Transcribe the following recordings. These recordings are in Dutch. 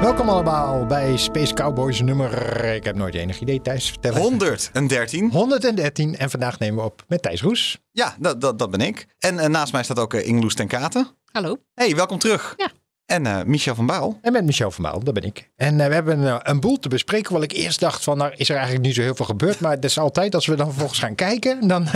Welkom allemaal bij Space Cowboys nummer... Ik heb nooit enig idee, Thijs. Vertellen. 113. 113. En vandaag nemen we op met Thijs Roes. Ja, dat, dat, dat ben ik. En eh, naast mij staat ook uh, Ingeloes ten Katen. Hallo. Hey, welkom terug. Ja. En eh, Michel van Baal. En met Michel van Maal, dat ben ik. En eh, we hebben eh, een boel te bespreken. Wat ik eerst dacht van, nou is er eigenlijk niet zo heel veel gebeurd. Maar het is altijd, als we dan vervolgens gaan kijken, dan,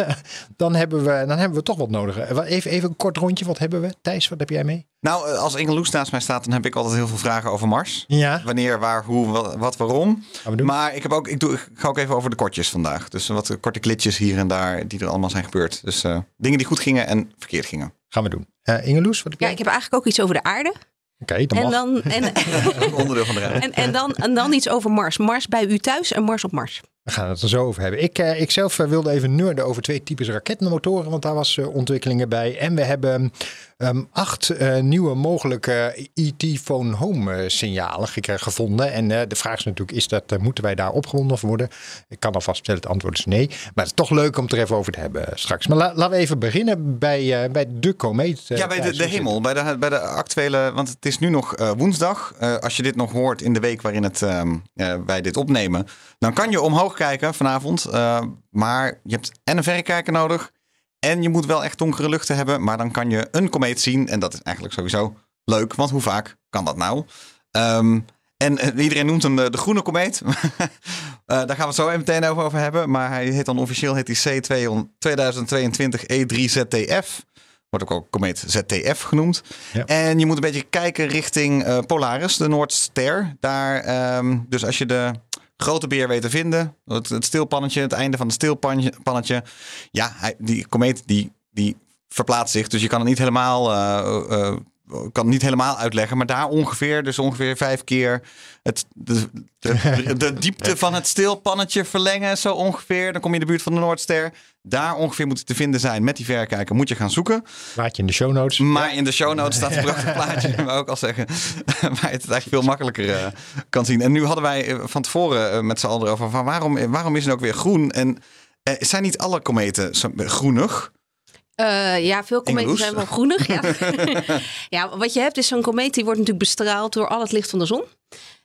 dan, hebben, we, dan hebben we toch wat nodig. Even, even een kort rondje, wat hebben we? Thijs, wat heb jij mee? Nou, als Ingeloes naast mij staat, dan heb ik altijd heel veel vragen over Mars. Ja, Wanneer, waar, hoe, wat, wat, waarom. gaan we doen. Maar ik, heb ook, ik, doe, ik ga ook even over de kortjes vandaag. Dus wat korte klitjes hier en daar die er allemaal zijn gebeurd. Dus eh, dingen die goed gingen en verkeerd gingen. Gaan we doen. Eh Ingeloes, wat heb Ja, jij? ik heb eigenlijk ook iets over de aarde. Oké, dan En dan, en, onderdeel van de rij. en, en, dan, en dan iets over Mars. Mars bij u thuis en Mars op Mars. We gaan het er zo over hebben. Ik, eh, ik zelf eh, wilde even nerden over twee types raketmotoren, want daar was eh, ontwikkelingen bij. En we hebben ehm, acht nieuwe mogelijke ET-phone home eh, signalen gek- gevonden. En de vraag is natuurlijk, is dat, moeten wij daar opgewonden voor worden? Ik kan alvast vertellen, het antwoord is nee. Maar het is toch leuk om het er even over te hebben straks. Maar la- laten we even beginnen bij, bij de komeet. Ja, bij de, de hemel, bij de, bij de actuele, want het is nu nog woensdag. Als je dit nog hoort in de week waarin het, ehm, eh, wij dit opnemen, dan kan je omhoog kijken vanavond. eh, maar je hebt en een verrekijker nodig en je moet wel echt donkere luchten hebben. Maar dan kan je een komeet zien en dat is eigenlijk sowieso leuk, want hoe vaak kan dat nou? Ehm, en eh, iedereen noemt hem de, de groene komeet. Eh, daar gaan we het zo even meteen over, over hebben. Maar hij heet dan officieel heet hij C2022 E3ZTF. Wordt ook al komeet ZTF genoemd. Ja. En je moet een beetje kijken richting Polaris, de Noordster. Daar, ehm, dus als je de grote beer weet te vinden, het, stilpannetje, het einde van het stilpannetje. Ja, hij, die komeet die, die verplaatst zich. Dus je kan het niet helemaal, eh, eh, kan het niet helemaal uitleggen. Maar daar ongeveer, dus ongeveer vijf keer het, de, de, de diepte van het stilpannetje verlengen. Zo ongeveer. Dan kom je in de buurt van de Noordster. Daar ongeveer moet het te vinden zijn met die verrekijker. Moet je gaan zoeken. Plaatje in de show notes. Maar in de show notes staat een prachtig plaatje. Maar ook al zeggen. waar je het eigenlijk veel makkelijker eh, kan zien. En nu hadden wij eh, van tevoren eh, met z'n allen over van waarom, waarom is het ook weer groen? En zijn niet alle kometen groenig? Eh, ja, veel kometen zijn wel groenig. Ja. ja, wat je hebt is zo'n komeet die wordt natuurlijk bestraald door al het licht van de zon.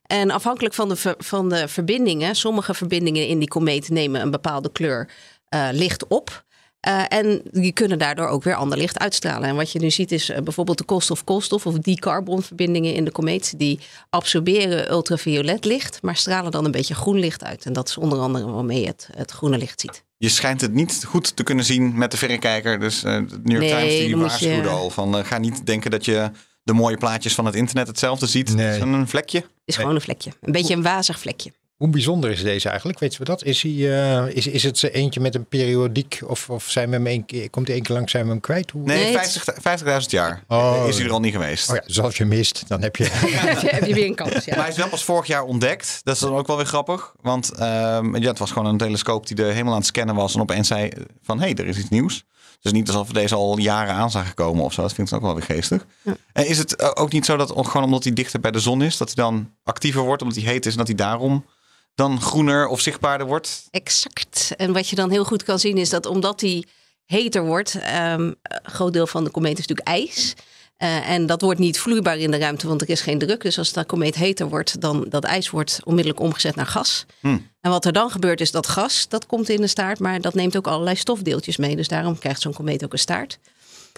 En afhankelijk van de, ver- van de verbindingen, sommige verbindingen in die komeet nemen een bepaalde kleur eh, licht op. Eh, en die kunnen daardoor ook weer ander licht uitstralen. En wat je nu ziet is bijvoorbeeld de koolstof-koolstof of die carbonverbindingen in de komeet. Die absorberen ultraviolet licht, maar stralen dan een beetje groen licht uit. En dat is onder andere waarmee je het, het groene licht ziet. Je schijnt het niet goed te kunnen zien met de verrekijker. Dus eh, de New York Nee, Times die je- waarschuwde al van eh, ga niet denken dat je de mooie plaatjes van het internet hetzelfde ziet. Nee. Het is een vlekje. Het is gewoon een vlekje. Een beetje een wazig vlekje. Hoe bijzonder is deze eigenlijk? Weten we dat? Is, hij, eh, is, is het eentje met een periodiek? Of, of zijn we hem één keer, komt hij één keer lang, zijn we hem kwijt? Hoe? Nee, Nee, het- 50 50.000 jaar Oh. is hij er al niet geweest. Oh ja, dus als je mist, dan heb je... heb, je, heb je weer een kans. Maar Ja. hij is wel pas vorig jaar ontdekt. Dat is dan ook wel weer grappig. Want ehm, ja, het was gewoon een telescoop die de hemel aan het scannen was. En opeens zei van, hé, hey, er is iets nieuws. Dus niet alsof we deze al jaren aan zagen komen of zo. Dat vind ik ook wel weer geestig. En is het eh, ook niet zo dat gewoon omdat hij dichter bij de zon is... dat hij dan actiever wordt omdat hij heet is... en dat hij daarom dan groener of zichtbaarder wordt? Exact. En wat je dan heel goed kan zien is dat omdat die heter wordt, ehm, een groot deel van de komeet is natuurlijk ijs. Eh, en dat wordt niet vloeibaar in de ruimte, want er is geen druk. Dus als de komeet heter wordt, dan dat ijs wordt onmiddellijk omgezet naar gas. Hmm. En wat er dan gebeurt is dat gas, dat komt in de staart, maar dat neemt ook allerlei stofdeeltjes mee. Dus daarom krijgt zo'n komeet ook een staart.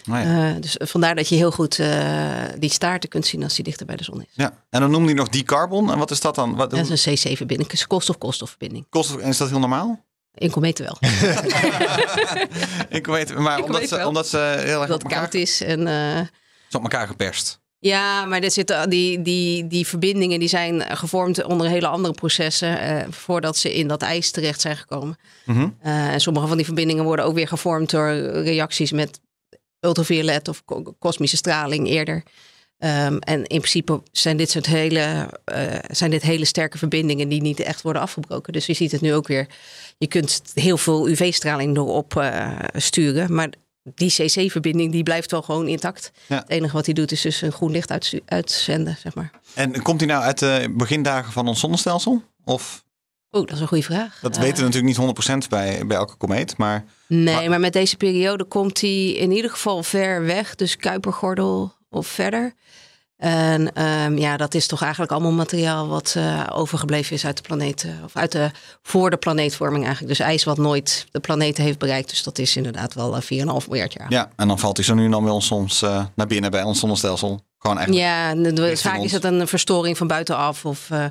Nou ja. Eh, dus vandaar dat je heel goed eh, die staarten kunt zien als die dichter bij de zon is. ja. En dan noemde hij nog die carbon. En wat is dat dan? Wat, Dat is een C7-binding, een koolstof-koolstofverbinding. koolstof, en is dat heel normaal? In kometen wel. ik weet maar omdat, ze, wel. omdat ze heel erg Dat elkaar, koud is en... eh, ze op elkaar geperst. Ja, maar er zitten die, die, die verbindingen die zijn gevormd onder hele andere processen eh, voordat ze in dat ijs terecht zijn gekomen. Mhm. En sommige van die verbindingen worden ook weer gevormd door reacties met ultraviolet of ko- kosmische straling eerder. Ehm, en in principe zijn dit soort hele, eh, zijn dit hele sterke verbindingen die niet echt worden afgebroken. Dus je ziet het nu ook weer. Je kunt heel veel UV-straling erop eh, sturen, maar die CC-verbinding die blijft wel gewoon intact. Ja. Het enige wat hij doet is dus een groen licht uitzenden, zeg maar. En komt hij nou uit de begindagen van ons zonnestelsel? Of Oeh, dat is een goede vraag. dat Eh, weten we natuurlijk niet 100% bij, bij elke komeet. Maar Nee, Maar- maar, met deze periode komt hij in ieder geval ver weg. Dus Kuipergordel of verder. En ehm, ja, dat is toch eigenlijk allemaal materiaal wat eh, overgebleven is uit de planeten. Of uit de, voor de planeetvorming eigenlijk. Dus ijs wat nooit de planeten heeft bereikt. Dus dat is inderdaad wel eh, 4,5 miljard jaar. ja, en dan valt hij zo nu en dan bij ons soms eh, naar binnen bij ons zonnestelsel. Gewoon echt. Ja, vaak is het een verstoring van buitenaf. Of eh,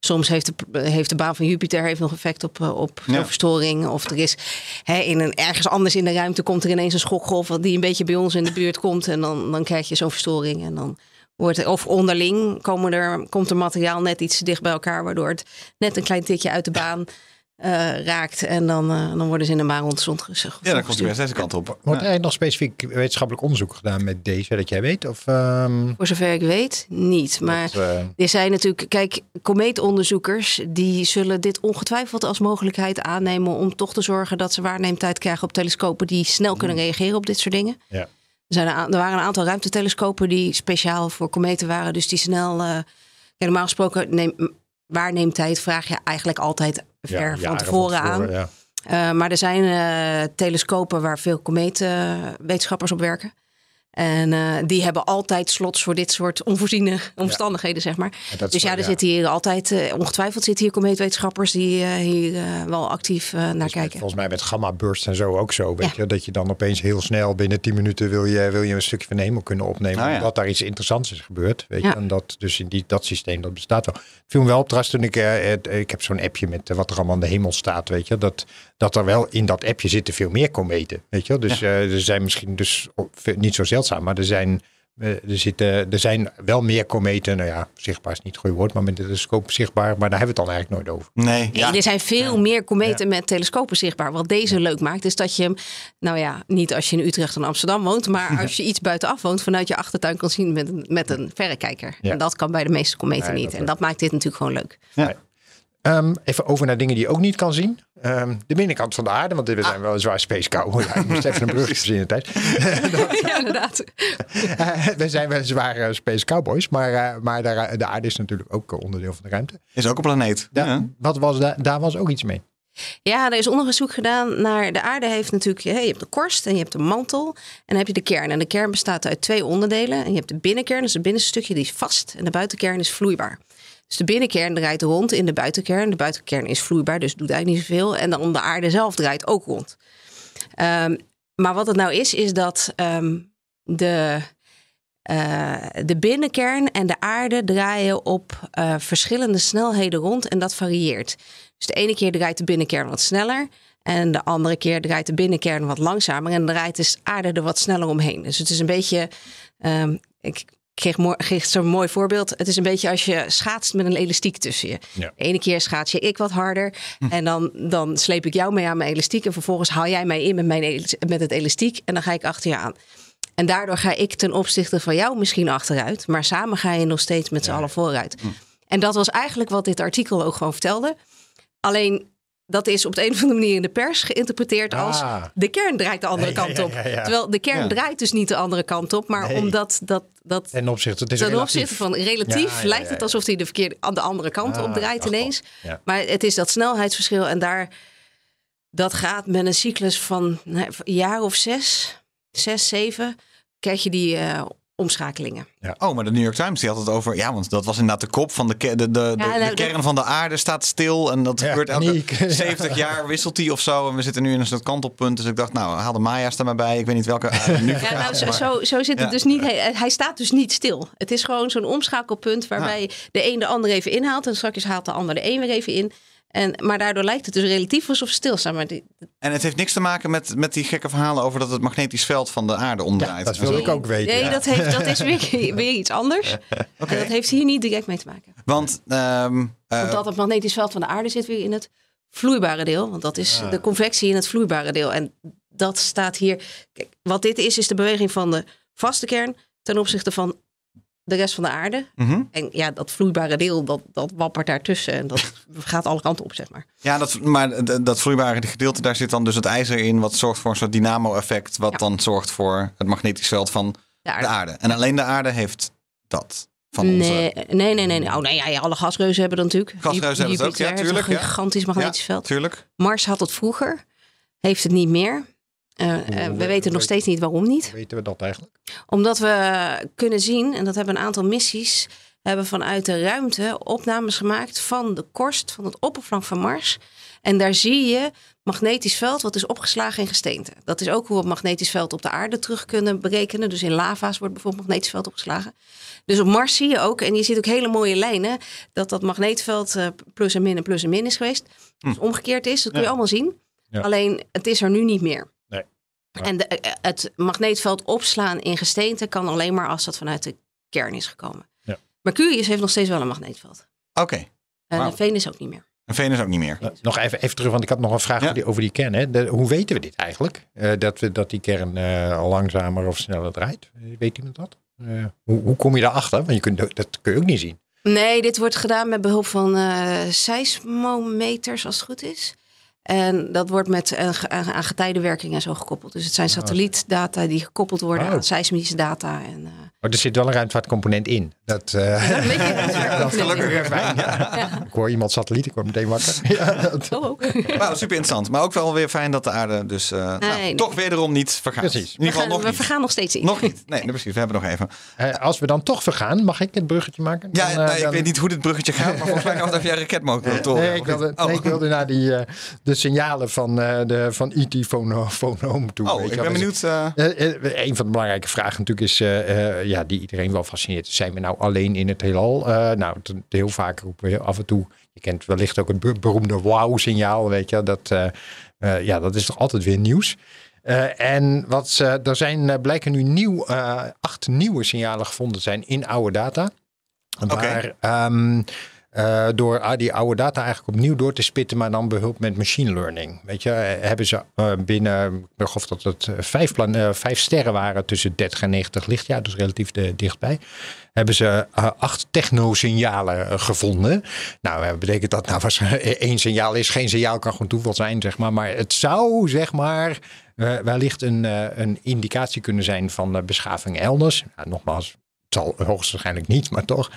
soms heeft de, heeft de baan van Jupiter heeft nog effect op, eh, op Ja. verstoring. Of er is hè, in een, ergens anders in de ruimte komt er ineens een schokgolf die een beetje bij ons in de buurt komt. En dan, dan krijg je zo'n verstoring. En dan wordt er, of onderling komen er, komt er materiaal net iets dicht bij elkaar, waardoor het net een klein tikje uit de baan eh, raakt. En dan, eh, dan worden ze in de de zon ges- Ja, dan komt weer deze kant op. Wordt Ja. er nog specifiek wetenschappelijk onderzoek gedaan met deze, dat jij weet? Of, ehm, Voor zover ik weet, niet. Maar dat, eh, Er zijn natuurlijk, kijk, komeetonderzoekers die zullen dit ongetwijfeld als mogelijkheid aannemen om toch te zorgen dat ze waarneemtijd krijgen op telescopen die snel kunnen reageren op dit soort dingen. Ja. Er, zijn er waren een aantal ruimtetelescopen die speciaal voor kometen waren, dus die snel. eh, normaal gesproken neem, waarneemtijd vraag je eigenlijk altijd ver ja, van tevoren aan. ja. Eh, maar er zijn eh, telescopen waar veel kometenwetenschappers op werken. En eh, die hebben altijd slots voor dit soort onvoorziene omstandigheden, zeg maar. Dus ja, er zitten hier altijd, eh, ongetwijfeld zitten hier komeetwetenschappers die eh, hier eh, wel actief eh, naar Dus met- kijken. volgens mij met gamma burst en zo ook zo. Weet Ja. je, dat je dan opeens heel snel binnen 10 minuten wil je, wil je een stukje van de hemel kunnen opnemen. Ja. Omdat daar iets interessants is gebeurd. Weet je? Ja. En dat, dus in die, dat systeem, dat bestaat wel. Ik viel me wel op trouwens toen ik, ik heb zo'n appje met wat er allemaal aan de hemel staat. Weet je, dat, dat er wel in dat appje zitten veel meer kometen. Weet je, dus eh, er zijn misschien dus niet zo zeldzaam, maar er zijn. eh, Er, zitten, er zijn wel meer kometen. Nou ja, zichtbaar is niet het goede woord, maar met de telescoop zichtbaar. Maar daar hebben we het dan eigenlijk nooit over. Nee, Nee, ja. Er zijn veel meer kometen met telescopen zichtbaar. Wat deze leuk maakt, is dat je hem, nou ja, niet als je in Utrecht en Amsterdam woont, maar als je iets buitenaf woont, vanuit je achtertuin kan zien met een, met een verrekijker. Ja. En dat kan bij de meeste kometen Nee, niet. dat en dat maakt dit natuurlijk gewoon leuk. Ehm, even over naar dingen die je ook niet kan zien. Ehm, de binnenkant van de aarde, want we zijn wel een zwaar space cowboy. Ja, ik moest even een brugje verzinnen tijd. ja, inderdaad. we zijn wel zwaar eh, space cowboys, maar, eh, maar daar, de aarde is natuurlijk ook eh, onderdeel van de ruimte. Is ook een planeet. Daar, Ja. wat was da- daar was ook iets mee. Ja, er is onderzoek gedaan naar de aarde heeft natuurlijk, je hebt de korst en je hebt de mantel en dan heb je de kern. En de kern bestaat uit twee onderdelen. En je hebt de binnenkern, dus het binnenste stukje die is vast en de buitenkern is vloeibaar. Dus de binnenkern draait rond in de buitenkern. De buitenkern is vloeibaar, dus doet eigenlijk niet zoveel. En dan de aarde zelf draait ook rond. Ehm, maar wat het nou is, is dat ehm, de, eh, de binnenkern en de aarde draaien op eh, verschillende snelheden rond en dat varieert. Dus de ene keer draait de binnenkern wat sneller en de andere keer draait de binnenkern wat langzamer en draait de aarde er wat sneller omheen. Dus het is een beetje, ehm, ik kreeg, kreeg zo'n mooi voorbeeld. Het is een beetje als je schaatst met een elastiek tussen je. Ja. De ene keer schaats je ik wat harder en dan, dan sleep ik jou mee aan mijn elastiek en vervolgens haal jij mij in met, mijn, met het elastiek en dan ga ik achter je aan. En daardoor ga ik ten opzichte van jou misschien achteruit, maar samen ga je nog steeds met z'n allen vooruit. En dat was eigenlijk wat dit artikel ook gewoon vertelde. Alleen dat is op de een of andere manier in de pers geïnterpreteerd als Ah. de kern draait de andere Ja, kant ja, op. ja, ja. Terwijl de kern Ja. draait dus niet de andere kant op, maar Nee. omdat dat, dat Ten opzichte, het is ten relatief. opzichte van relatief Ja, ja, lijkt ja, het ja. alsof hij de verkeerde aan de andere kant Ah, op draait ineens. ja. Maar het is dat snelheidsverschil en daar dat gaat met een cyclus van nou, een jaar of zes, zes, zeven, krijg je die eh, omschakelingen. Oh, maar de New York Times die had het over. Ja, want dat was inderdaad de kop van de, ke- de, de, de, nou, de kern van de aarde staat stil. En dat Ja, gebeurt elke paniek. 70 jaar wisselt die of zo. En we zitten nu in een soort kantelpunt. Dus ik dacht, nou, haal de Maya's er maar bij. Ik weet niet welke aarde nu Ja, nou, zo, zo, zo zit het Ja. dus niet. Hij, hij staat dus niet stil. Het is gewoon zo'n omschakelpunt waarbij de een de ander even inhaalt en straks haalt de ander de een weer even in. En, maar daardoor lijkt het dus relatief alsof ze stilstaan. Maar die, En het heeft niks te maken met, met die gekke verhalen over dat het magnetisch veld van de aarde omdraait. dat wilde ik ook weten. Nee, ja. dat, heeft, dat is weer, weer iets anders. Oké. En dat heeft hier niet direct mee te maken. Want ehm, eh, Omdat het magnetisch veld van de aarde zit weer in het vloeibare deel. Want dat is de convectie in het vloeibare deel. En dat staat hier. Kijk, wat dit is, is de beweging van de vaste kern ten opzichte van de rest van de aarde. Mhm. En ja, dat vloeibare deel, dat, dat wappert daartussen. En dat gaat alle kanten op, zeg maar. Ja, dat, maar dat vloeibare gedeelte, daar zit dan dus het ijzer in, wat zorgt voor een soort dynamo-effect, wat Ja. dan zorgt voor het magnetisch veld van De aarde. de aarde. En alleen de aarde heeft dat. Van onze... Nee, nee, nee, nee. nee. Oh, nee ja, ja, alle gasreuzen hebben dat natuurlijk. Gasreuzen hebben het ook, Jupiter ja, tuurlijk, Een ja. gigantisch magnetisch veld. Tuurlijk. Mars had het vroeger, heeft het niet meer. Eh, eh, we weten nog steeds niet waarom niet. Weten we dat eigenlijk? Omdat we kunnen zien, en dat hebben een aantal missies, hebben vanuit de ruimte opnames gemaakt van de korst van het oppervlak van Mars. En daar zie je magnetisch veld wat is opgeslagen in gesteente. Dat is ook hoe we het magnetisch veld op de aarde terug kunnen berekenen. Dus in lava's wordt bijvoorbeeld magnetisch veld opgeslagen. Dus op Mars zie je ook, en je ziet ook hele mooie lijnen, dat dat magneetveld eh, plus en min en plus en min is geweest. Dus omgekeerd is, dat kun je Ja. allemaal zien. Ja. Alleen het is er nu niet meer. En de, eh, het magneetveld opslaan in gesteente kan alleen maar als dat vanuit de kern is gekomen. Ja. Mercurius heeft nog steeds wel een magneetveld. Oké. En. Venus ook niet meer. En Venus ook niet meer. Nou, Nog even, even terug, want ik had nog een vraag Ja. over, die, over die kern. Hè. De- hoe weten we dit eigenlijk? Eh, dat, we, dat die kern eh, al langzamer of sneller draait? Eh, Weet iemand dat? Eh, hoe, hoe kom je daarachter? Want je kunt, dat kun je ook niet zien. Nee, dit wordt gedaan met behulp van eh seismometers, als het goed is. En dat wordt met eh, aan getijdenwerking en zo gekoppeld. Dus het zijn satellietdata die gekoppeld worden aan seismische data. En, Maar er zit wel een ruimtevaartcomponent in. Dat, eh, beetje dat is gelukkig weer fijn. Ja. Ik hoor iemand satelliet, ik word meteen wakker. Ja, dat- Oh, ook. Wauw, super interessant. Maar ook wel weer fijn dat de aarde dus eh, nou, nee. toch wederom niet vergaat. Precies. In We, ieder geval gaan, nog we niet. vergaan nog steeds in. Nog niet. Nee, nee, precies. We hebben nog even. Eh, als we dan toch vergaan, mag ik het bruggetje maken? Ja, Dan, eh, nee, ik dan- weet niet hoe dit bruggetje gaat, maar volgens mij gaan we het over jij raketmotoren. Nee, ik wilde, Oh. nee, ik wilde naar die, eh, de signalen van, eh de, van IT Phone Phone toe. Oh, ik ben Dus, benieuwd. een van de belangrijke vragen natuurlijk is, eh, eh, ja, die iedereen wel fascineert. Zijn we nou alleen in het heelal? Eh, nou, heel vaak roepen we af en toe. Je kent wellicht ook het be- beroemde wow-signaal, weet je. Dat, eh, eh, ja, dat is toch altijd weer nieuws. En wat er zijn blijken nu nieuw, acht nieuwe signalen gevonden zijn in oude data. Waar ehm, eh, door ah, die oude data eigenlijk opnieuw door te spitten, maar dan behulp met machine learning. Weet je, eh, hebben ze eh, binnen, ik geloof dat het vijf, vijf sterren waren tussen 30 en 90 lichtjaar, dus relatief dichtbij. Hebben ze acht technosignalen gevonden. Nou, betekent dat nou, was één signaal is geen signaal, kan gewoon toeval zijn, zeg maar. Maar het zou, zeg maar, wellicht een, een indicatie kunnen zijn van beschaving elders. Nou, nogmaals, zal hoogstwaarschijnlijk niet, maar toch.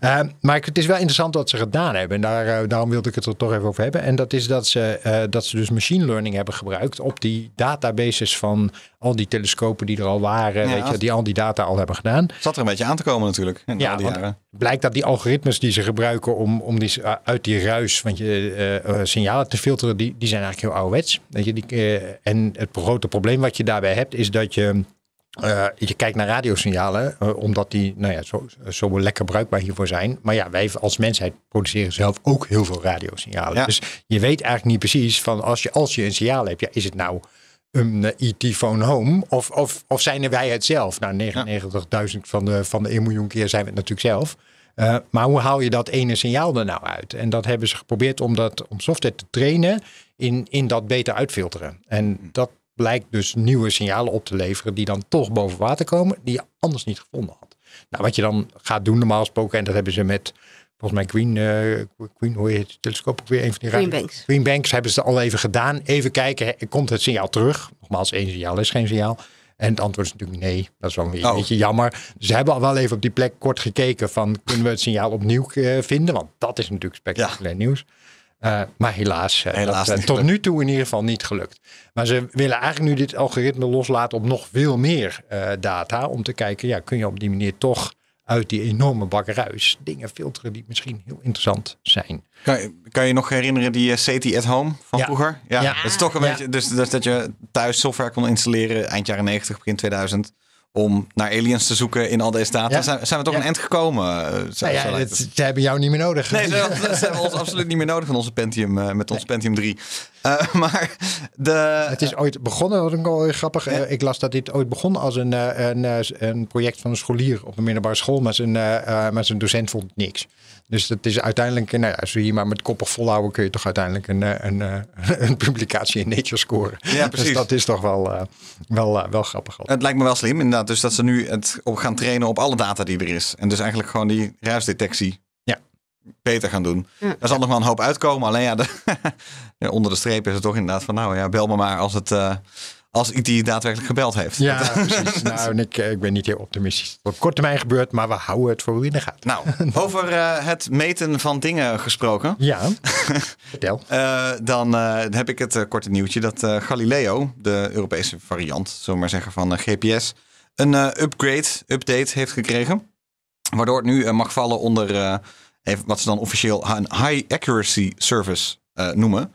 Uh, maar het is wel interessant wat ze gedaan hebben. En daar, uh, daarom wilde ik het er toch even over hebben. En dat is dat ze, uh, dat ze dus machine learning hebben gebruikt op die databases van al die telescopen die er al waren. Ja, weet je, die al die data al hebben gedaan. Zat er een beetje aan te komen natuurlijk. In ja, al die jaren. blijkt dat die algoritmes die ze gebruiken om, om die, uh, uit die ruis want je, signalen te filteren, die, die zijn eigenlijk heel ouderwets. Weet je, die, en het grote probleem wat je daarbij hebt, is dat je. Uh, je kijkt naar radiosignalen, uh, omdat die nou ja, zo, zo lekker bruikbaar hiervoor zijn. Maar ja, wij als mensheid produceren zelf ook heel veel radiosignalen. Ja. Dus je weet eigenlijk niet precies van als je, als je een signaal hebt, ja, is het nou een uh, IT-phone home of, of, of zijn wij het zelf? Nou, 99.000 van de, van de 1 miljoen keer zijn we het natuurlijk zelf. Uh, maar hoe haal je dat ene signaal er nou uit? En dat hebben ze geprobeerd om, dat, om software te trainen in, in dat beter uitfilteren. En dat blijkt dus nieuwe signalen op te leveren die dan toch boven water komen, die je anders niet gevonden had. Nou, wat je dan gaat doen normaal gesproken, en dat hebben ze met volgens mij Queen, uh, Queen hoe heet het telescoop ook weer, een van die Green Banks. Green Banks hebben ze al even gedaan. Even kijken, komt het signaal terug? Nogmaals, één signaal is geen signaal. En het antwoord is natuurlijk nee. Dat is wel een oh. beetje jammer. Ze hebben al wel even op die plek kort gekeken van kunnen we het signaal opnieuw uh, vinden? Want dat is natuurlijk spectaculair ja. nieuws. Uh, maar helaas, helaas dat, uh, tot nu toe in ieder geval niet gelukt. Maar ze willen eigenlijk nu dit algoritme loslaten op nog veel meer data. Om te kijken, ja, kun je op die manier toch uit die enorme bak ruis dingen filteren die misschien heel interessant zijn. Kan je, kan je nog herinneren die SETI at home van ja. vroeger? Ja, ja. het is toch een ja. beetje, dus, dus dat je thuis software kon installeren eind jaren 90, begin 2000 om naar aliens te zoeken in al deze data. Ja. Zijn, zijn, we toch ja. een eind gekomen? Zo, nou ja, het, ze hebben jou niet meer nodig. Nee, ze, ze hebben ons absoluut niet meer nodig van onze Pentium, uh, met ons nee. Pentium 3. Uh, maar de... Het is ooit begonnen, wat ik wel grappig. Ja. ik las dat dit ooit begon als een, een, een project van een scholier op een middelbare school, maar zijn, maar zijn docent vond niks. Dus dat is uiteindelijk, nou ja, als we hier maar met koppig volhouden, kun je toch uiteindelijk een, eh, een, een, een publicatie in Nature scoren. Ja, precies. Dus dat is toch wel, uh, wel, uh, wel grappig. Het lijkt me wel slim, inderdaad. Dus dat ze nu het op gaan trainen op alle data die er is. En dus eigenlijk gewoon die ruisdetectie ja. beter gaan doen. Ja. Daar zal nog wel een hoop uitkomen. Alleen ja, de, onder de streep is het toch inderdaad van, nou ja, bel me maar als het. Uh, als IT daadwerkelijk gebeld heeft. Ja, precies. nou, en ik, ik ben niet heel optimistisch. Op korte termijn gebeurt, maar we houden het voor in de gaten. Nou, over uh, het meten van dingen gesproken. Ja, vertel. Uh, dan uh, heb ik het korte nieuwtje dat Galileo, de Europese variant, zullen we maar zeggen, van GPS, een upgrade, update heeft gekregen. Waardoor het nu mag vallen onder wat ze dan officieel een high accuracy service noemen.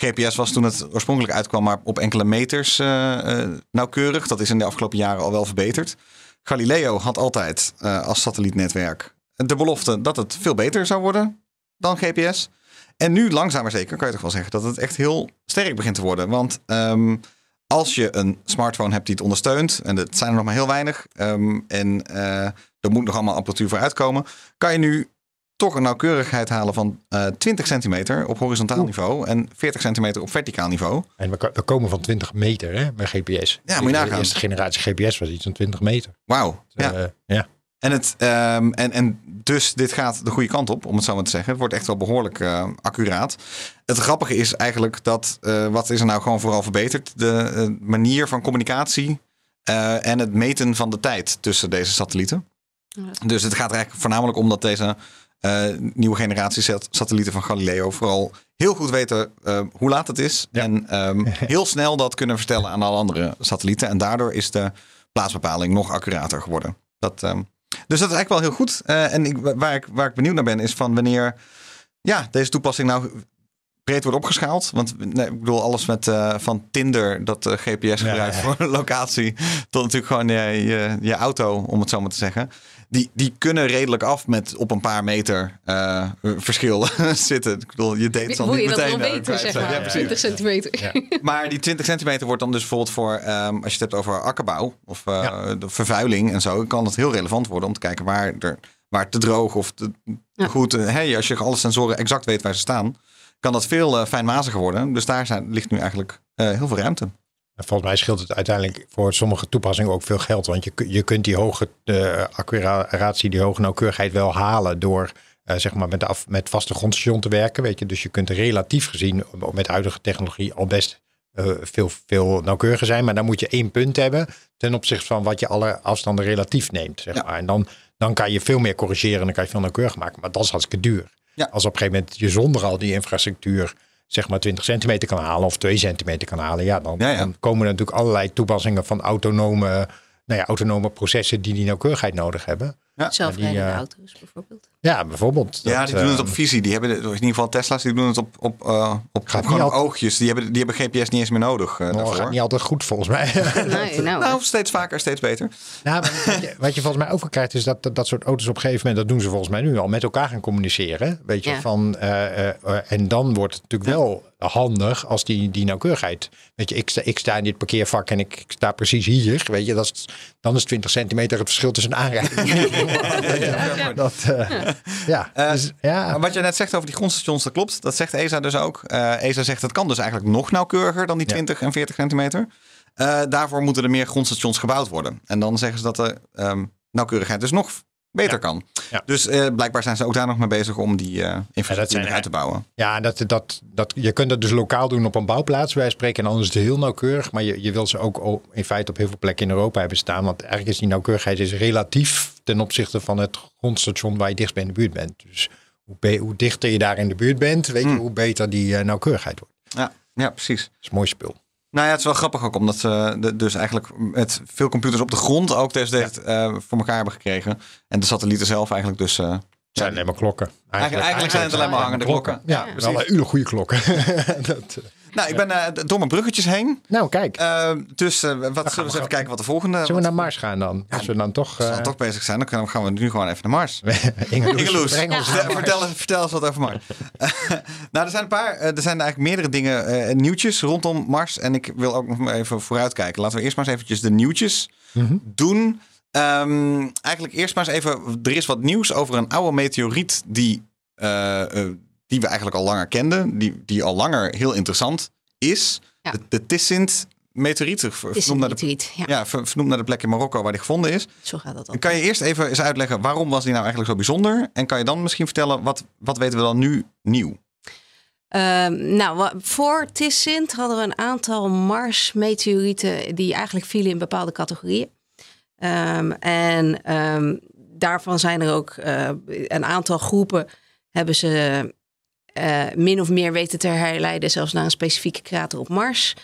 GPS was toen het oorspronkelijk uitkwam, maar op enkele meters uh, uh, nauwkeurig. Dat is in de afgelopen jaren al wel verbeterd. Galileo had altijd uh, als satellietnetwerk de belofte dat het veel beter zou worden dan GPS. En nu langzaam maar zeker kan je toch wel zeggen dat het echt heel sterk begint te worden. Want um, als je een smartphone hebt die het ondersteunt, en dat zijn er nog maar heel weinig, um, en er moet nog allemaal apparatuur voor uitkomen, kan je nu toch een nauwkeurigheid halen van uh, 20 centimeter op horizontaal niveau en 40 centimeter op verticaal niveau. En we, we komen van 20 meter hè, bij GPS. Ja, moet je nagaan. De eerste generatie GPS was iets van 20 meter. Wauw. Ja. Uh, ja. En, het, um, en, en dus dit gaat de goede kant op, om het zo maar te zeggen. Het wordt echt wel behoorlijk uh, accuraat. Het grappige is eigenlijk dat, uh, wat is er nou gewoon vooral verbeterd? De uh, manier van communicatie en het meten van de tijd tussen deze satellieten. Dus het gaat er eigenlijk voornamelijk om dat deze uh, nieuwe generatie satellieten van Galileo vooral heel goed weten uh, hoe laat het is. Ja. En um, heel snel dat kunnen vertellen aan alle andere satellieten. En daardoor is de plaatsbepaling nog accurater geworden. Dat, um, dus dat is eigenlijk wel heel goed. Uh, en ik, waar, ik, waar ik benieuwd naar ben is van wanneer ja, deze toepassing nou breed wordt opgeschaald. Want nee, ik bedoel, alles met uh, van Tinder dat uh, GPS gebruikt ja, ja. voor locatie. Tot natuurlijk gewoon je, je, je, auto, om het zo maar te zeggen. Die, die kunnen redelijk af met op een paar meter uh, verschil zitten. Ik bedoel, je deed het al niet je meteen. Dat weten, zeg maar. Ja, 20 centimeter. Maar die 20 centimeter wordt dan dus bijvoorbeeld voor, um, als je het hebt over akkerbouw of de vervuiling en zo, kan het heel relevant worden om te kijken waar, er, waar te droog of te, goed. Hey, als je alle sensoren exact weet waar ze staan kan dat veel uh, fijnmaziger worden. Dus daar zijn, ligt nu eigenlijk uh, heel veel ruimte. En volgens mij scheelt het uiteindelijk voor sommige toepassingen ook veel geld. Want je, je kunt die hoge uh, accuratie, die hoge nauwkeurigheid wel halen door zeg maar met, af, met vaste grondstation te werken. Weet je? Dus je kunt relatief gezien met huidige technologie al best veel, veel nauwkeuriger zijn. Maar dan moet je één punt hebben ten opzichte van wat je alle afstanden relatief neemt. Zeg maar. En dan, dan kan je veel meer corrigeren en dan kan je veel nauwkeuriger maken. Maar dat is hartstikke duur. Ja. Als op een gegeven moment je zonder al die infrastructuur zeg maar 20 centimeter kan halen of 2 centimeter kan halen, ja, dan, ja, ja. dan komen er natuurlijk allerlei toepassingen van autonome, nou ja, autonome processen die die nauwkeurigheid nodig hebben. Ja. Zelfrijdende uh, auto's bijvoorbeeld. Ja, bijvoorbeeld. Ja, die dat, doen het op visie. Die hebben, in ieder geval Tesla's, die doen het op, op, uh, op, op gewoon oogjes. Die hebben, die hebben GPS niet eens meer nodig uh, nou, daarvoor. gaat niet altijd goed volgens mij. Nee, nou, Nou, steeds vaker, steeds beter. Nou, wat, je, wat je volgens mij ook krijgt, is dat, dat dat soort auto's op een gegeven moment, dat doen ze volgens mij nu al, met elkaar gaan communiceren. Weet je, Ja. van, eh, eh, eh, en dan wordt het natuurlijk wel handig als die, die nauwkeurigheid. Weet je, ik sta, ik sta in dit parkeervak en ik, ik sta precies hier. Weet je, dat is, dan is 20 centimeter het verschil tussen een aanrijding. Ja. dat, eh, ja. Eh, dus, ja. Wat je net zegt over die grondstations, dat klopt. Dat zegt ESA dus ook. Eh, ESA zegt dat kan dus eigenlijk nog nauwkeuriger dan die Ja. 20 en 40 centimeter. Daarvoor moeten er meer grondstations gebouwd worden. En dan zeggen ze dat de ehm, nauwkeurigheid dus nog beter Ja. kan. Ja. Dus blijkbaar zijn ze ook daar nog mee bezig om die eh infrastructuur uit te bouwen. Ja, dat, dat, dat, je kunt dat dus lokaal doen op een bouwplaats, wij spreken. En dan is het heel nauwkeurig. Maar je, je wil ze ook in feite op heel veel plekken in Europa hebben staan. Want eigenlijk is die nauwkeurigheid is relatief ten opzichte van het grondstation waar je dichtst bij in de buurt bent. Dus hoe, hoe dichter je daar in de buurt bent, weet je, Hmm. hoe beter die eh, nauwkeurigheid wordt. Ja, ja precies. Dat is een mooi spul. Nou ja, het is wel grappig ook omdat ze de- dus eigenlijk met veel computers op de grond ook deze dit, eh, voor elkaar hebben gekregen. En de satellieten zelf eigenlijk dus... eh, zijn alleen maar klokken. Eigenlijk- eigenlijk zijn het alleen maar hangende klokken. Ja, Ja, wel een hele goede klokken. dat, eh, nou, ik ben eh, door mijn bruggetjes heen. nou, kijk. Eh, dus wat, zullen we eens even kijken wat de volgende... Zullen we naar Mars gaan dan? Als we dan toch... Als we eh, dan toch bezig zijn, dan gaan- we nu gewoon even naar Mars. Ingeloes, Ingeloes, breng ons vertel, vertel, eens wat over Mars. nou, er zijn een paar, er zijn eigenlijk meerdere dingen, eh, nieuwtjes rondom Mars. En ik wil ook nog even vooruitkijken. Laten we eerst maar eens eventjes de nieuwtjes Mhm. doen. Ehm, eigenlijk eerst maar eens even, er is wat nieuws over een oude meteoriet die eh, eh, die we eigenlijk al langer kenden, die, die al langer heel interessant is. Ja. De, de Tissint meteoriet, vernoemd naar, de. Ja, ja, ver- vernoemd naar de plek in Marokko waar die gevonden is. zo gaat dat dan. Kan je eerst even eens uitleggen waarom was die nou eigenlijk zo bijzonder? En kan je dan misschien vertellen wat, wat weten we dan nu nieuw? Ehm, nou, voor Tissint hadden we een aantal Mars-meteorieten die eigenlijk vielen in bepaalde categorieën. Ehm, en ehm, daarvan zijn er ook eh, een aantal groepen hebben ze eh, min of meer weten te herleiden, zelfs naar een specifieke krater op Mars.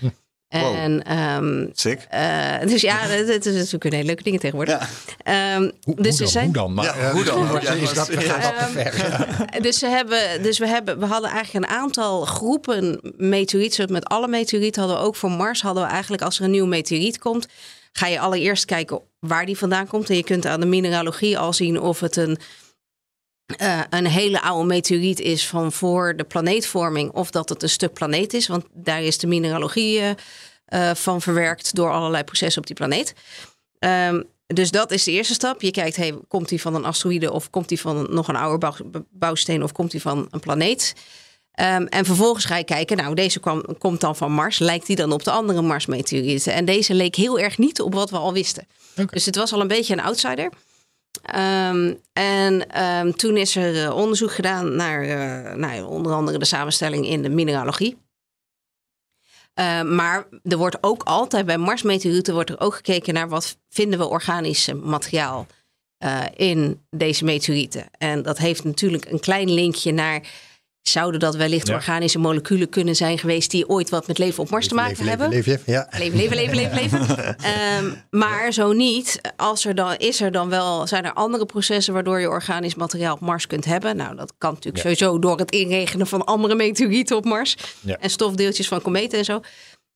Wow. En ehm, Sick. eh, dus ja, het, het is natuurlijk hele leuke dingen tegenwoordig. Ja. Ehm, Hoe, dus hoe, dan, zijn, hoe dan? Maar, Ja, hoe dan? Ja, is dat, gaat ver? Dus, ze hebben, dus we, hebben, we hadden eigenlijk een aantal groepen meteorieten. Met alle meteorieten hadden we ook voor Mars. Hadden we eigenlijk als er een nieuwe meteoriet komt. Ga je allereerst kijken waar die vandaan komt. En je kunt aan de mineralogie al zien of het een, eh, een hele oude meteoriet is van voor de planeetvorming. Of dat het een stuk planeet is. Want daar is de mineralogie eh, eh, van verwerkt door allerlei processen op die planeet. Ehm, dus dat is de eerste stap. Je kijkt, hey, komt die van een asteroïde of komt die van nog een oude bouw- bouwsteen of komt die van een planeet? Ehm, en vervolgens ga je kijken, nou, deze kwam, komt dan van Mars. Lijkt die dan op de andere Mars-meteorieten? En deze leek heel erg niet op wat we al wisten. Dus het was al een beetje een outsider. Ehm, en ehm, toen is er eh, onderzoek gedaan naar eh, nou, ja, onder andere de samenstelling in de mineralogie. Maar er wordt ook altijd bij Marsmeteorieten wordt er ook gekeken naar wat vinden we organisch materiaal eh, in deze meteorieten. En dat heeft natuurlijk een klein linkje naar zouden dat wellicht Ja. organische moleculen kunnen zijn geweest die ooit wat met leven op Mars te maken Leven, hebben. leven, leven, ja. Leven, leven, leven, leven, leven. Ehm, maar zo niet. Als er dan, is er dan wel, zijn er andere processen waardoor je organisch materiaal op Mars kunt hebben? Nou, dat kan natuurlijk Ja. sowieso door het inregenen van andere meteorieten op Mars. Ja. En stofdeeltjes van kometen en zo.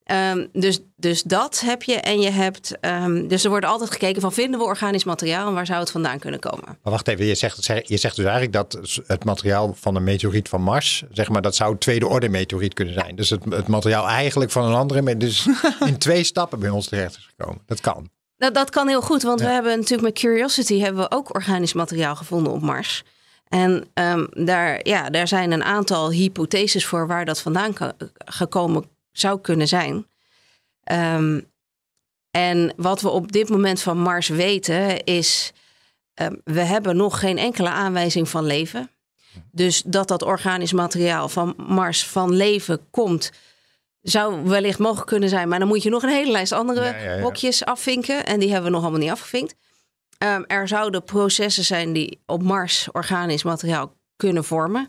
Ehm, dus, dus dat heb je. En je hebt. ehm, dus er wordt altijd gekeken van vinden we organisch materiaal en waar zou het vandaan kunnen komen? Maar wacht even, je zegt, je zegt dus eigenlijk dat het materiaal van een meteoriet van Mars, zeg maar, dat zou tweede orde meteoriet kunnen zijn. Dus het, het materiaal eigenlijk van een andere, dus in twee stappen bij ons terecht is gekomen. Dat kan. Nou, dat kan heel goed, want Ja. we hebben natuurlijk met Curiosity hebben we ook organisch materiaal gevonden op Mars. En ehm, daar, ja, daar zijn een aantal hypotheses voor waar dat vandaan gekomen zou kunnen zijn. Ehm, en wat we op dit moment van Mars weten is, ehm, we hebben nog geen enkele aanwijzing van leven. Dus dat dat organisch materiaal van Mars van leven komt, zou wellicht mogelijk kunnen zijn. Maar dan moet je nog een hele lijst andere Ja, ja, ja. hokjes afvinken. En die hebben we nog allemaal niet afgevinkt. Ehm, er zouden processen zijn die op Mars organisch materiaal kunnen vormen.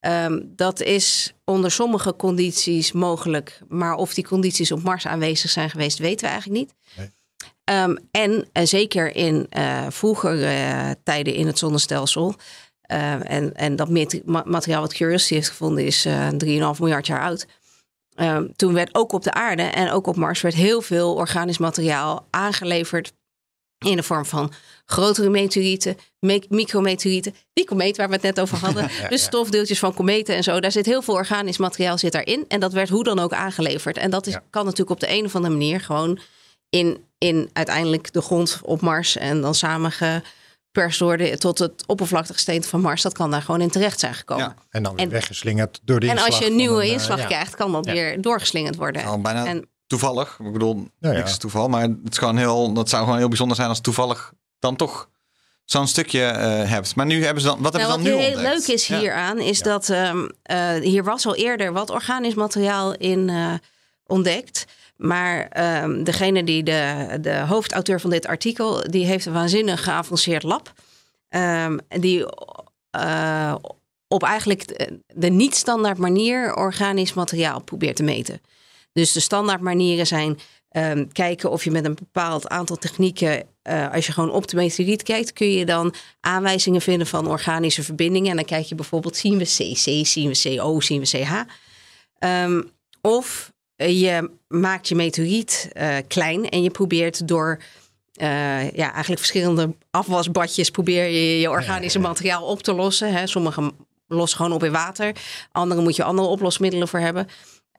Ehm, dat is onder sommige condities mogelijk. Maar of die condities op Mars aanwezig zijn geweest, weten we eigenlijk niet. Nee. Ehm, en eh, zeker in eh vroegere eh, tijden in het zonnestelsel. eh, en, en dat materiaal wat Curiosity heeft gevonden is eh 3,5 miljard jaar oud. Ehm, toen werd ook op de aarde en ook op Mars werd heel veel organisch materiaal aangeleverd in de vorm van grotere meteorieten, me- micrometeorieten, die komeet waar we het net over hadden, dus stofdeeltjes van kometen en zo. Daar zit heel veel organisch materiaal zit daarin en dat werd hoe dan ook aangeleverd. En dat is, Ja. kan natuurlijk op de een of andere manier gewoon in, in uiteindelijk de grond op Mars en dan samengeperst worden tot het oppervlakkigsteente van Mars. Dat kan daar gewoon in terecht zijn gekomen. Ja. En dan weer En- weggeslingerd door de En als je een nieuwe eh, inslag krijgt, kan dat Ja. weer doorgeslingerd worden. Al bijna En toevallig. Ik bedoel, Ja, ja. niks toeval. Maar het is gewoon heel, dat zou gewoon heel bijzonder zijn als toevallig dan toch zo'n stukje eh, hebt. Maar nu hebben ze dan, wat Nou, hebben wat ze dan nu heel ontdekt? leuk is Ja. hieraan, is dat ehm, eh, hier was al eerder wat organisch materiaal in eh, ontdekt. Maar ehm, degene die de, de hoofdauteur van dit artikel, die heeft een waanzinnig geavanceerd lab. Ehm, die eh, op eigenlijk de, de niet-standaard manier organisch materiaal probeert te meten. Dus de standaard manieren zijn ehm, kijken of je met een bepaald aantal technieken, eh, als je gewoon op de meteoriet kijkt, kun je dan aanwijzingen vinden van organische verbindingen. En dan kijk je bijvoorbeeld, zien we CC, zien we CO, zien we CH. Ehm, of je maakt je meteoriet eh, klein en je probeert door eh, ja, eigenlijk verschillende afwasbadjes probeer je je organische materiaal op te lossen. Hè. Sommige lossen gewoon op in water. Andere moet je andere oplosmiddelen voor hebben.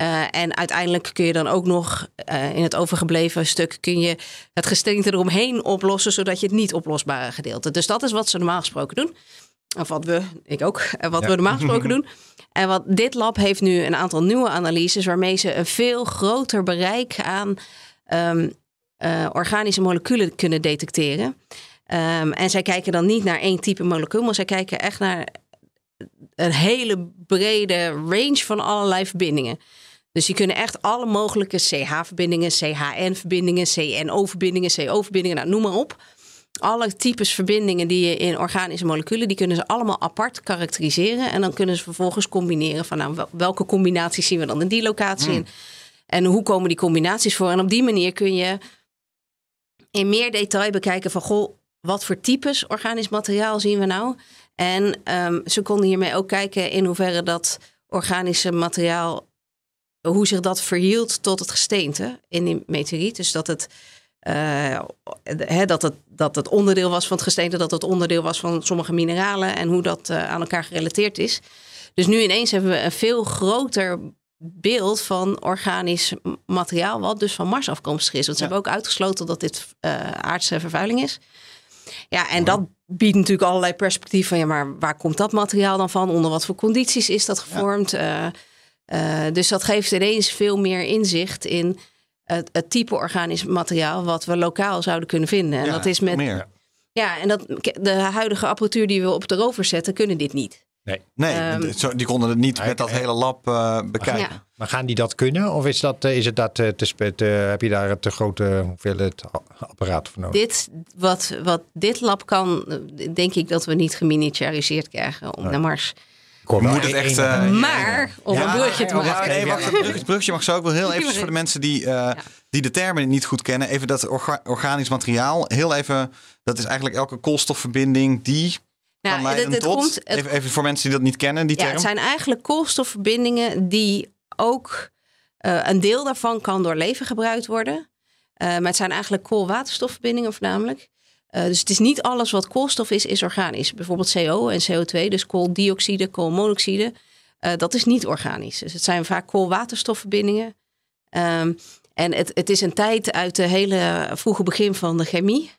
Eh, en uiteindelijk kun je dan ook nog eh, in het overgebleven stuk kun je het gesteente eromheen oplossen, zodat je het niet oplosbare gedeelte. Dus dat is wat ze normaal gesproken doen. Of wat we, ik ook, en wat Ja. we normaal gesproken doen. En wat dit lab heeft nu een aantal nieuwe analyses waarmee ze een veel groter bereik aan ehm, eh, organische moleculen kunnen detecteren. Ehm, en zij kijken dan niet naar één type molecuul, maar zij kijken echt naar een hele brede range van allerlei verbindingen. Dus die kunnen echt alle mogelijke CH-verbindingen, CHN-verbindingen, CNO-verbindingen, CO-verbindingen, nou, noem maar op. Alle types verbindingen die je in organische moleculen, die kunnen ze allemaal apart karakteriseren. En dan kunnen ze vervolgens combineren van nou, wel- welke combinaties zien we dan in die locatie in. En hoe komen die combinaties voor? En op die manier kun je in meer detail bekijken van goh, wat voor types organisch materiaal zien we nou? En ehm, ze konden hiermee ook kijken in hoeverre dat organische materiaal, hoe zich dat verhield tot het gesteente in die meteoriet. Dus dat het, eh, dat, het, dat het onderdeel was van het gesteente, dat het onderdeel was van sommige mineralen en hoe dat eh, aan elkaar gerelateerd is. Dus nu ineens hebben we een veel groter beeld van organisch materiaal, wat dus van Mars afkomstig is. Want ze Ja. hebben ook uitgesloten dat dit eh, aardse vervuiling is. Ja, en dat biedt natuurlijk allerlei perspectief van ja, maar waar komt dat materiaal dan van? Onder wat voor condities is dat gevormd? Eh, dus dat geeft ineens veel meer inzicht in het, het type organisch materiaal wat we lokaal zouden kunnen vinden. En Ja, dat is met meer. ja, en dat de huidige apparatuur die we op de rover zetten, kunnen dit niet. Nee, Ehm, zo- die konden het niet met dat hele lab eh, bekijken. Ja. Maar gaan die dat kunnen? Of is, dat, eh, is het dat te, spe- te- heb je daar een te grote hoeveelheid a- apparaten voor nodig? Dit, wat, wat dit lab kan, denk ik dat we niet geminiaturiseerd krijgen om naar Mars. Moet het echt, eh, Maar, om Ja, een brugje te maken. Nee, wacht, het bruggetje mag zo ook wel heel even voor de mensen die, eh, die de termen niet goed kennen. Even dat orga- organisch materiaal. Heel even, dat is eigenlijk elke koolstofverbinding die Nou, kan het tot... komt- het- even, even voor mensen die dat niet kennen, die Ja, term. het zijn eigenlijk koolstofverbindingen die ook eh, een deel daarvan kan door leven gebruikt worden. Eh, maar het zijn eigenlijk koolwaterstofverbindingen voornamelijk. Eh, dus het is niet alles wat koolstof is, is organisch. Bijvoorbeeld CO en CO2, dus kooldioxide, koolmonoxide. eh, dat is niet organisch. Dus het zijn vaak koolwaterstofverbindingen. Ehm, en het, het is een tijd uit de hele vroege begin van de chemie.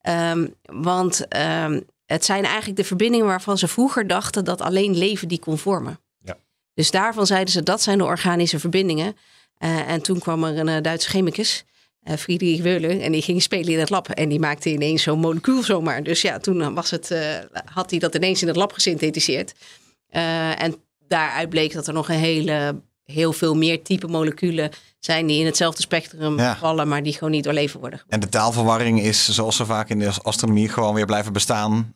Ehm, want ehm, het zijn eigenlijk de verbindingen waarvan ze vroeger dachten dat alleen leven die kon vormen. Ja. Dus daarvan zeiden ze dat zijn de organische verbindingen. Eh, en toen kwam er een Duitse chemicus, eh, Friedrich Wöhler, en die ging spelen in het lab. En die maakte ineens zo'n molecuul zomaar. Dus ja, toen was het, eh, had hij dat ineens in het lab gesynthetiseerd. Eh, en daaruit bleek dat er nog een hele, heel veel meer type moleculen zijn die in hetzelfde spectrum Ja. vallen, maar die gewoon niet door leven worden. En de taalverwarring is, zoals zo vaak in de astronomie, gewoon weer blijven bestaan.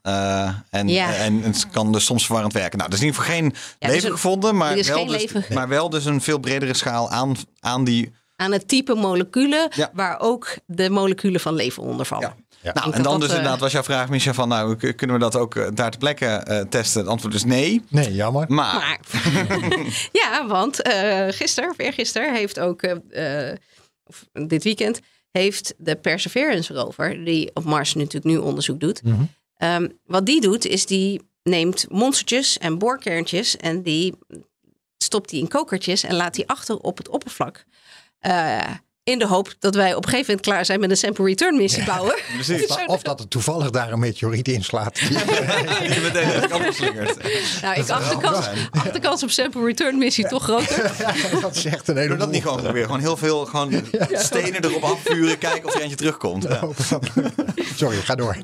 En, Ja. en het kan dus soms verwarrend werken. Nou, er is in ieder geval geen leven een- gevonden, maar wel, dus, leven. maar wel dus een veel bredere schaal aan, aan die... Aan het type moleculen Ja. waar ook de moleculen van leven onder vallen. Ja. Ja. Nou, en dan dat dus eh, inderdaad was jouw vraag, Micha, van nou, kunnen we dat ook eh, daar ter plekke eh, testen? Het antwoord is nee. Nee, jammer. Maar, Maar, ja, want eh gisteren, of eergisteren, heeft ook, of dit weekend, heeft de Perseverance rover, die op Mars natuurlijk nu onderzoek doet. Mhm. ehm, wat die doet, is die neemt monstertjes en boorkerntjes en die stopt die in kokertjes en laat die achter op het oppervlak. Eh, in de hoop dat wij op een gegeven moment klaar zijn met een sample return missie bouwen. precies. Of dat er toevallig daar een meteoriet inslaat. Die meteen. Nou, ik acht de kans, acht de kans op sample return missie toch groter. dat is echt een hele Doe dat niet gewoon proberen. Gewoon heel veel gewoon stenen erop afvuren. Kijken of er eentje terugkomt. Ja. Sorry, ga door.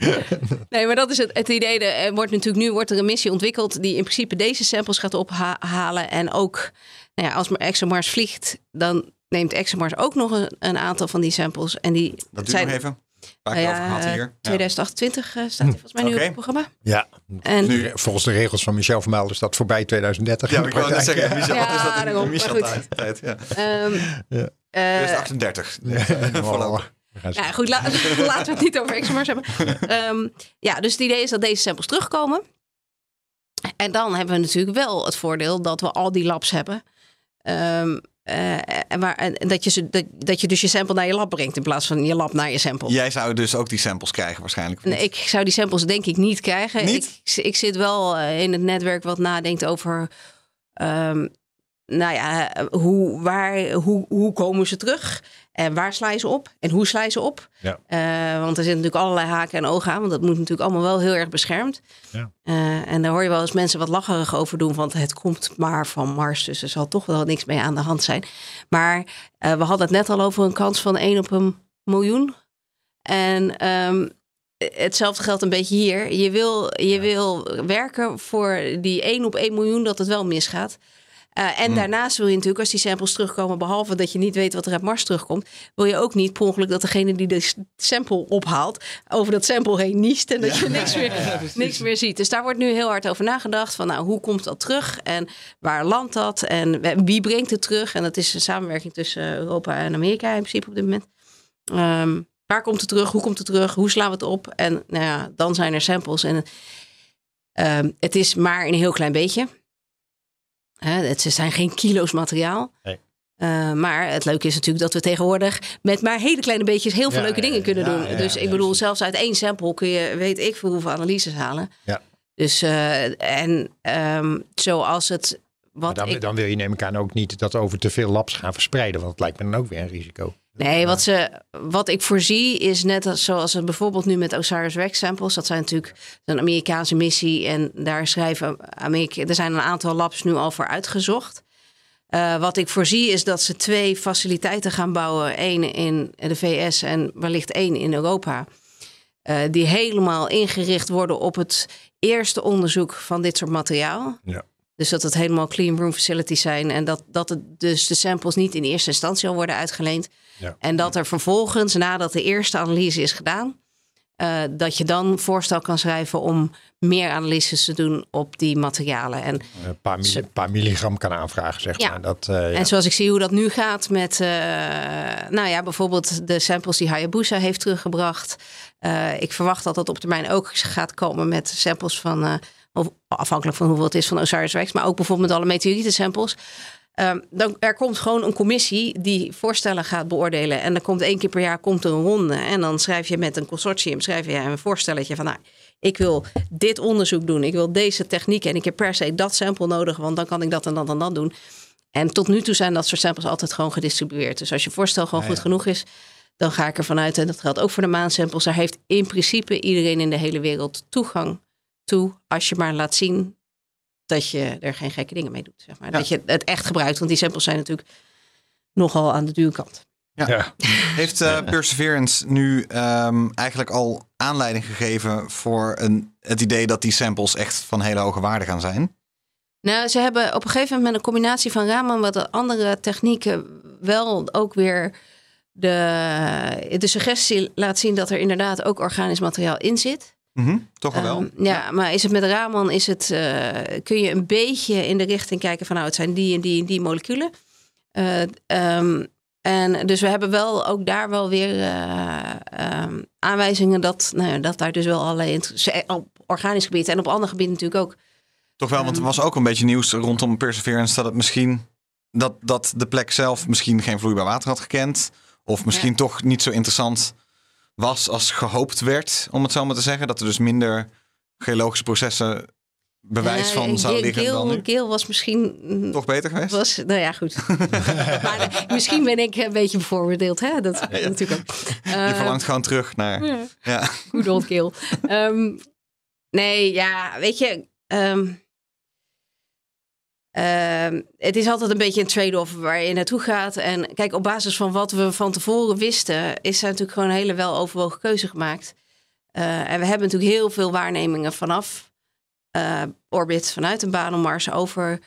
Nee, maar dat is het, het idee. Er er wordt natuurlijk nu wordt er een missie ontwikkeld die in principe deze samples gaat ophalen. En ook nou ja, als ExoMars vliegt, dan neemt ExoMars ook nog een, een aantal van die samples. En die Dat duurt zijn nog even. Een paar nou over ja, gehad hier. Ja. 2028 eh, staat die volgens mij nu op het programma. Ja, En Nu- volgens de regels van Michel Vermelde is dat voorbij 2030. Ja, ik wou net zeggen. Michel, wat is dat in daarom, Michel maar goed. tijd? ja. ehm, Ja. eh, 2038. Voorlopig. Ja, goed, la- laten we het niet over ExoMars hebben. Ehm, ja, dus het idee is dat deze samples terugkomen. En dan hebben we natuurlijk wel het voordeel dat we al die labs hebben. Ehm, eh, en, waar, en dat, je ze, dat, dat je dus je sample naar je lab brengt in plaats van je lab naar je sample. Jij zou dus ook die samples krijgen waarschijnlijk. Nee, ik zou die samples denk ik niet krijgen. Niet? Ik, ik zit wel eh, in het netwerk wat nadenkt over... ehm, nou ja, hoe, waar, hoe, hoe komen ze terug? En waar sla je ze op? En hoe sla je ze op? Ja. Eh, want er zitten natuurlijk allerlei haken en ogen aan. Want dat moet natuurlijk allemaal wel heel erg beschermd. Ja. Eh, en daar hoor je wel eens mensen wat lacherig over doen. Want het komt maar van Mars. Dus er zal toch wel niks mee aan de hand zijn. Maar eh, we hadden het net al over een kans van 1 op een miljoen. En ehm, hetzelfde geldt een beetje hier. Je wil, je wil werken voor die 1 op 1 miljoen dat het wel misgaat. Uh, en daarnaast wil je natuurlijk, als die samples terugkomen, behalve dat je niet weet wat er uit Mars terugkomt, wil je ook niet per ongeluk dat degene die de sample ophaalt, over dat sample heen niest en dat je niks, meer, niks meer ziet. Dus daar wordt nu heel hard over nagedacht van, nou, hoe komt dat terug en waar landt dat en wie brengt het terug? En dat is een samenwerking tussen Europa en Amerika in principe op dit moment. Um, waar komt het terug? Hoe komt het terug? Hoe slaan we het op? En nou ja, dan zijn er samples en um, het is maar een heel klein beetje. Hè, het zijn geen kilo's materiaal. Nee. Uh, maar het leuke is natuurlijk dat we tegenwoordig met maar hele kleine beetjes heel veel Ja, leuke ja, dingen kunnen ja, doen. dus ik bedoel, zelfs uit één sample kun je weet ik veel hoeveel analyses halen. Ja. Dus uh, en um, zoals het wat dan, ik dan wil je neem ik aan ook niet dat over te veel labs gaan verspreiden. Want het lijkt me dan ook weer een risico. Nee, wat, ze, wat ik voorzie is net als, zoals het bijvoorbeeld nu met OSIRIS-REx samples. Dat zijn natuurlijk een Amerikaanse missie en daar schrijven Amerika. Er zijn een aantal labs nu al voor uitgezocht. Uh, wat ik voorzie is dat ze twee faciliteiten gaan bouwen. één in de VS en wellicht één in Europa. Uh, die helemaal ingericht worden op het eerste onderzoek van dit soort materiaal. Ja. Dus dat het helemaal clean room facilities zijn. En dat, dat het dus de samples niet in eerste instantie al worden uitgeleend. Ja. En dat er vervolgens, nadat de eerste analyse is gedaan, uh, dat je dan voorstel kan schrijven om meer analyses te doen op die materialen. En, Een paar, milli- paar milligram kan aanvragen, zeg Ja. maar. Dat, uh, ja. en zoals ik zie hoe dat nu gaat met, uh, nou ja, bijvoorbeeld de samples die Hayabusa heeft teruggebracht. Ik verwacht dat dat op termijn ook gaat komen met samples van, of afhankelijk van hoeveel het is van OSIRIS-REx, maar ook bijvoorbeeld met alle meteorieten samples. Um, dan, er komt gewoon een commissie die voorstellen gaat beoordelen. En dan komt één keer per jaar komt er een ronde. En dan schrijf je met een consortium schrijf je een voorstelletje van... nou, ik wil dit onderzoek doen. Ik wil deze techniek en ik heb per se dat sample nodig... want dan kan ik dat en dat en dat doen. En tot nu toe zijn dat soort samples altijd gewoon gedistribueerd. Dus als je voorstel gewoon Ja, goed genoeg is... dan ga ik ervan uit, en dat geldt ook voor de maansamples... daar heeft in principe iedereen in de hele wereld toegang toe... als je maar laat zien dat je er geen gekke dingen mee doet. Zeg maar. Ja. Dat je het echt gebruikt. Want die samples zijn natuurlijk nogal aan de dure kant. Ja. Heeft eh, Perseverance nu ehm, eigenlijk al aanleiding gegeven voor een, het idee dat die samples echt van hele hoge waarde gaan zijn? Nou, ze hebben op een gegeven moment met een combinatie van Raman wat de andere technieken wel ook weer de, de suggestie laat zien dat er inderdaad ook organisch materiaal in zit. Mhm, Toch wel? Um, ja, maar is het met Raman, is het, uh, kun je een beetje in de richting kijken van nou, het zijn die en die en die moleculen. Uh, um, en dus we hebben wel ook daar wel weer uh, um, aanwijzingen dat, nou ja, dat daar dus wel allerlei op organisch gebied en op ander gebied natuurlijk ook. Toch wel, want er was ook een beetje nieuws rondom Perseverance dat het misschien dat, dat de plek zelf misschien geen vloeibaar water had gekend. Of misschien ja. toch niet zo interessant was als gehoopt werd, om het zo maar te zeggen. Dat er dus minder geologische processen bewijs uh, van zou liggen Geel, dan nu. Geel was misschien... Toch beter geweest? Was, nou ja, goed. maar uh, misschien ben ik een beetje bevooroordeeld. Hè? Dat ja, ja. natuurlijk ook. Uh, Je verlangt gewoon terug naar... Ja. ja. Good old Geel. um, nee, ja, weet je... Um, Uh, het is altijd een beetje een trade-off waar je naartoe gaat. En kijk, op basis van wat we van tevoren wisten, is er natuurlijk gewoon een hele weloverwogen keuze gemaakt. Uh, en we hebben natuurlijk heel veel waarnemingen vanaf uh, orbit, vanuit een baan om Mars, over,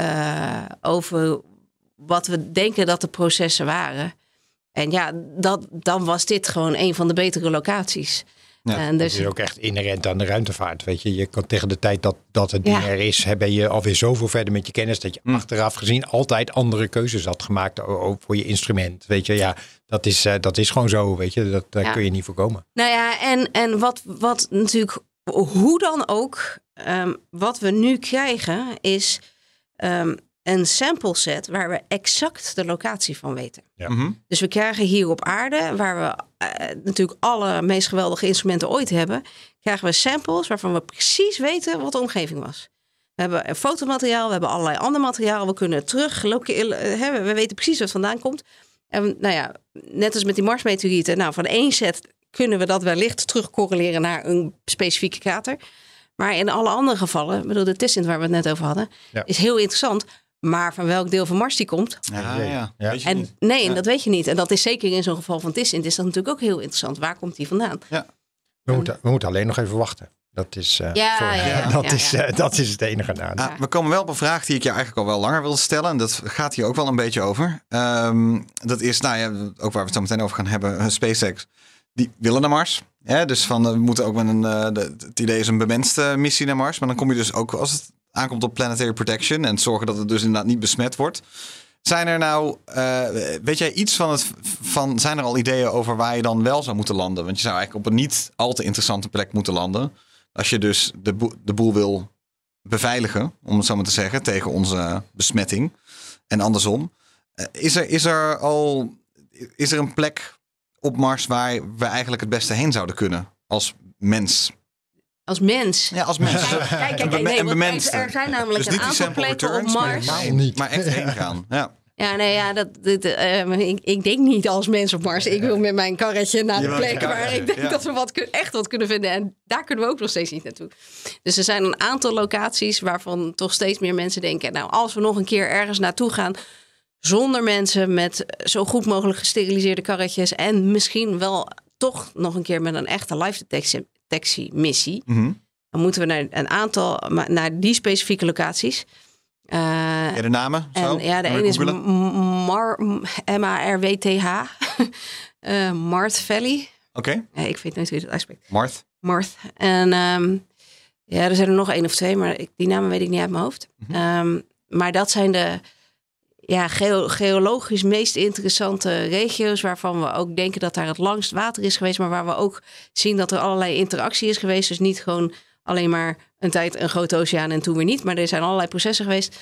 uh, over wat we denken dat de processen waren. En ja, dat, dan was dit gewoon een van de betere locaties. Ja, en dus, dat is ook echt inherent aan de ruimtevaart. Weet je, je kan tegen de tijd dat, dat het ding Ja. er is, ben je alweer zoveel verder met je kennis dat je Hm. achteraf gezien altijd andere keuzes had gemaakt o- o- voor je instrument. Weet je, ja, dat is, eh, dat is gewoon zo. Weet je, dat, daar Ja. kun je niet voorkomen. Nou ja, en, en wat, wat natuurlijk, hoe dan ook, ehm, wat we nu krijgen is ehm, een sample set waar we exact de locatie van weten. Ja. Mhm. Dus we krijgen hier op aarde, waar we natuurlijk alle meest geweldige instrumenten ooit hebben, krijgen we samples waarvan we precies weten wat de omgeving was. We hebben eh, fotomateriaal, we hebben allerlei ander materiaal. We kunnen terug, eh, we weten precies wat vandaan komt. En nou ja, net als met die Marsmeteorieten. Nou, van één set kunnen we dat wellicht terugcorreleren naar een specifieke krater. Maar in alle andere gevallen, bedoel, de Tissint waar we het net over hadden, Ja. is heel interessant. Maar van welk deel van Mars die komt, Ja, jee. ja. Ja. En niet. nee, en Ja. dat weet je niet. En dat is zeker in zo'n geval van Tissint is dat natuurlijk ook heel interessant. Waar komt die vandaan? We moeten, we moeten alleen nog even wachten. Dat is, eh, Ja, ja, ja, dat, ja, is, ja. eh, dat is het enige nadeel. Ah, we komen wel op een vraag die ik je eigenlijk al wel langer wilde stellen. En dat gaat hier ook wel een beetje over. Ehm, dat is, nou ja, ook waar we het zo meteen over gaan hebben, eh, SpaceX. Die willen naar Mars. Hè? Dus van, we moeten ook met een, eh, de- het idee is een bemenste missie naar Mars. Maar dan kom je dus ook, als het aankomt op planetary protection... en zorgen dat het dus inderdaad niet besmet wordt. Zijn er nou, eh, weet jij iets van het, van, zijn er al ideeën over waar je dan wel zou moeten landen? Want je zou eigenlijk op een niet al te interessante plek moeten landen. Als je dus de, de boel wil beveiligen, om het zo maar te zeggen, tegen onze besmetting. En andersom. Eh, Is er, is er al is er een plek op Mars waar we eigenlijk het beste heen zouden kunnen als mens? Als mens. Ja, als mens. Kijk, kijk, kijk, nee, want bemenste. er zijn namelijk Dus een aantal plekken op maar Mars. helemaal niet. Maar echt heen gaan. Ja. Ja, nee, ja, dat, dit, eh, maar ik, ik denk niet als mens op Mars. Ik wil met mijn karretje naar de plek waar ik denk ja. dat we wat, echt wat kunnen vinden. En daar kunnen we ook nog steeds niet naartoe. Dus er zijn een aantal locaties waarvan toch steeds meer mensen denken... nou, als we nog een keer ergens naartoe gaan... zonder mensen met zo goed mogelijk gesteriliseerde karretjes... en misschien wel toch nog een keer met een echte live detectie- detectie-missie... Mhm. dan moeten we naar een aantal, maar naar die specifieke locaties... Eh, Ja, de namen? en zo? ja, de ene is M-A-R-W-T-H. Eh Marth Valley. Oké, Ja, ik weet nooit hoe je dat uitspreekt. Marth. Marth. En ehm, ja, er zijn er nog één of twee, maar ik, die namen weet ik niet uit mijn hoofd. Mhm. Ehm, maar dat zijn de ja, geo- geologisch meest interessante regio's... waarvan we ook denken dat daar het langst water is geweest... maar waar we ook zien dat er allerlei interactie is geweest. Dus niet gewoon alleen maar een tijd een grote oceaan en toen weer niet... maar er zijn allerlei processen geweest.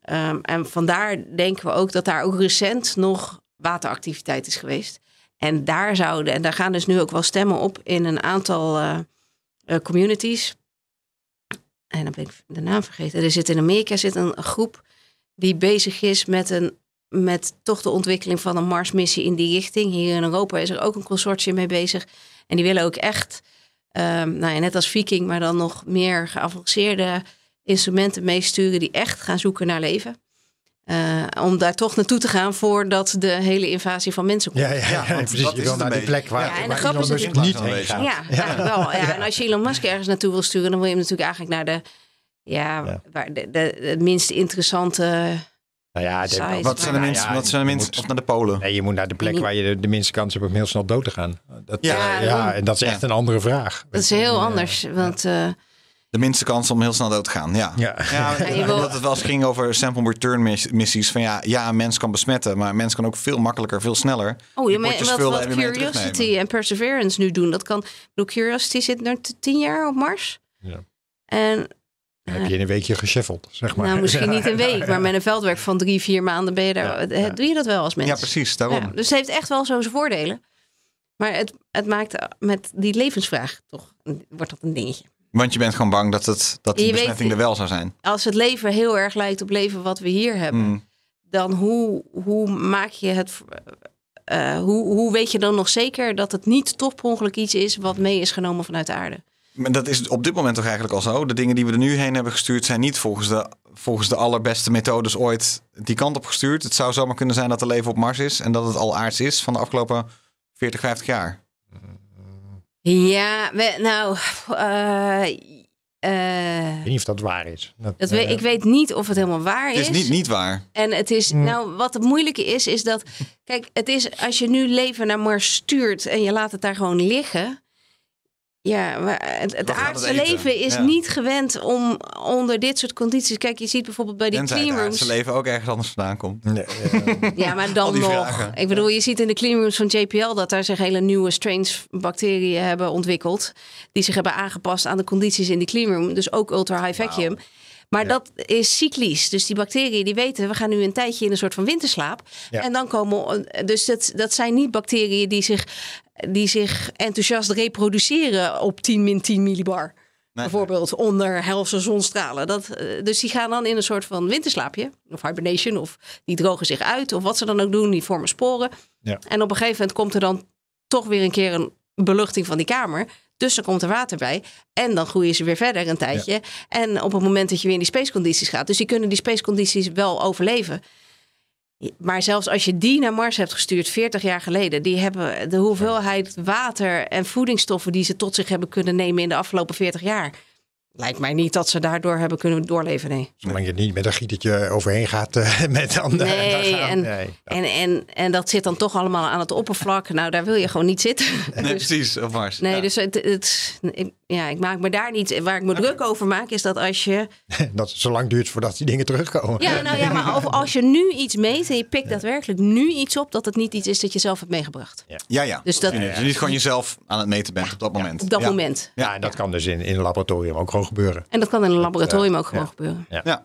Ehm, en vandaar denken we ook dat daar ook recent nog wateractiviteit is geweest. En daar zouden, en daar gaan dus nu ook wel stemmen op in een aantal eh, eh, communities. En dan ben ik de naam vergeten. Er zit in Amerika zit een groep die bezig is met, een, met toch de ontwikkeling van een Marsmissie in die richting. Hier in Europa is er ook een consortium mee bezig. En die willen ook echt, ehm, nou ja, net als Viking, maar dan nog meer geavanceerde instrumenten meesturen die echt gaan zoeken naar leven. Eh, om daar toch naartoe te gaan voordat de hele invasie van mensen komt. Ja, ja, ja, precies. dat Je is wil naar die plek waar, Ja, en de is Musk niet Ja, heen gaat. Ja, eigenlijk wel. Ja. En als je Elon Musk ergens naartoe wil sturen, dan wil je hem natuurlijk eigenlijk naar de, ja, Ja. Waar de, de, de minst interessante. Nou ja, de- Size. Wat zijn de Nou ja, wat zijn de mensen? moet- Of naar de Polen? Nee, je moet naar de plek waar je de, de minste kans hebt om heel snel dood te gaan. Dat, Ja, ja, ja, en dat is echt een andere vraag. Dat is heel anders. Want eh, De minste kans om heel snel dood te gaan. Ja. Ja. Ja, Ja, omdat het wel eens ging over sample return miss- missies. Van ja, ja, een mens kan besmetten, maar een mens kan ook veel makkelijker, veel sneller. oh, je me- potjes wat, Curiosity en Perseverance nu doen, dat kan. Bedoel, Curiosity zit nu tien jaar op Mars. Ja. En Dan heb je in een weekje geshuffeld, zeg maar. nou, misschien niet een week, maar met een veldwerk van drie, vier maanden ben je daar. Ja, eh, ja. Doe je dat wel als mens? Ja, precies. Daarom. Ja, dus het heeft echt wel zo zijn voordelen. Maar het, het maakt met die levensvraag toch, wordt dat een dingetje. Want je bent gewoon bang dat, het, dat die Je weet- besmetting er wel zou zijn. Als het leven heel erg lijkt op leven wat we hier hebben, Mm. dan hoe, hoe maak je het. eh, hoe, hoe weet je dan nog zeker dat het niet toch per ongeluk iets is wat mee is genomen vanuit de aarde? Maar dat is op dit moment toch eigenlijk al zo. De dingen die we er nu heen hebben gestuurd zijn niet volgens de, volgens de allerbeste methodes ooit die kant op gestuurd. Het zou zomaar kunnen zijn dat er leven op Mars is en dat het al aards is van de afgelopen 40, 50 jaar. Ja, we, nou. eh, eh, Ik weet niet of dat waar is. Dat, eh, ik weet niet of het helemaal waar Het is niet, niet waar. En het is, nou, wat het moeilijke is, is dat, kijk, het is als je nu leven naar Mars stuurt en je laat het daar gewoon liggen. Ja, maar het, het aardse het leven is Ja. niet gewend om onder dit soort condities. Kijk, je ziet bijvoorbeeld bij die Tenzij het cleanrooms. aardse leven ook ergens anders vandaan komt. nee, Ja, maar dan nog. vragen. Ik bedoel, je ziet in de cleanrooms van JPL dat daar zich hele nieuwe strains bacteriën hebben ontwikkeld. Die zich hebben aangepast aan de condities in die cleanroom. Dus ook ultra high vacuum. Maar dat is cyclisch. Dus die bacteriën die weten, we gaan nu een tijdje in een soort van winterslaap. Ja. En dan komen. Dus dat, dat zijn niet bacteriën die zich, die zich enthousiast reproduceren op 10 min 10 millibar. Bijvoorbeeld onder helse zonstralen. Dat, eh, dus die gaan dan in een soort van winterslaapje. Of hibernation. Of die drogen zich uit. Of wat ze dan ook doen. Die vormen sporen. Ja. En op een gegeven moment komt er dan toch weer een keer een beluchting van die kamer. Dus er komt er water bij. En dan groeien ze weer verder een tijdje. En op het moment dat je weer in die spacecondities gaat. Dus die kunnen die spacecondities wel overleven. Maar zelfs als je die naar Mars hebt gestuurd 40 jaar geleden, die hebben de hoeveelheid water en voedingsstoffen die ze tot zich hebben kunnen nemen in de afgelopen 40 jaar. Lijkt mij niet dat ze daardoor hebben kunnen doorleven. Nee. Zolang je niet met een gietertje overheen gaat eh, met andere. Nee, en, nee. en, en, en dat zit dan toch allemaal aan het oppervlak. Nou, daar wil je gewoon niet zitten. Nee, Dus- precies, op Mars. Nee, Ja. dus het, het, ik, ja, ik maak me daar niet. Waar ik me druk over maak, is dat als je. Dat het zo lang duurt voordat die dingen terugkomen. Ja, nou ja, maar of- als je nu iets meet en je pikt daadwerkelijk nu iets op, dat het niet iets is dat je zelf hebt meegebracht. Ja, ja. Dus dat- Dus je niet gewoon jezelf aan het meten bent op dat moment. Op dat Ja. moment. Ja, en dat kan dus in, in een laboratorium ook gewoon gebeuren. En dat kan in een laboratorium ook gewoon ja. gebeuren. Ja.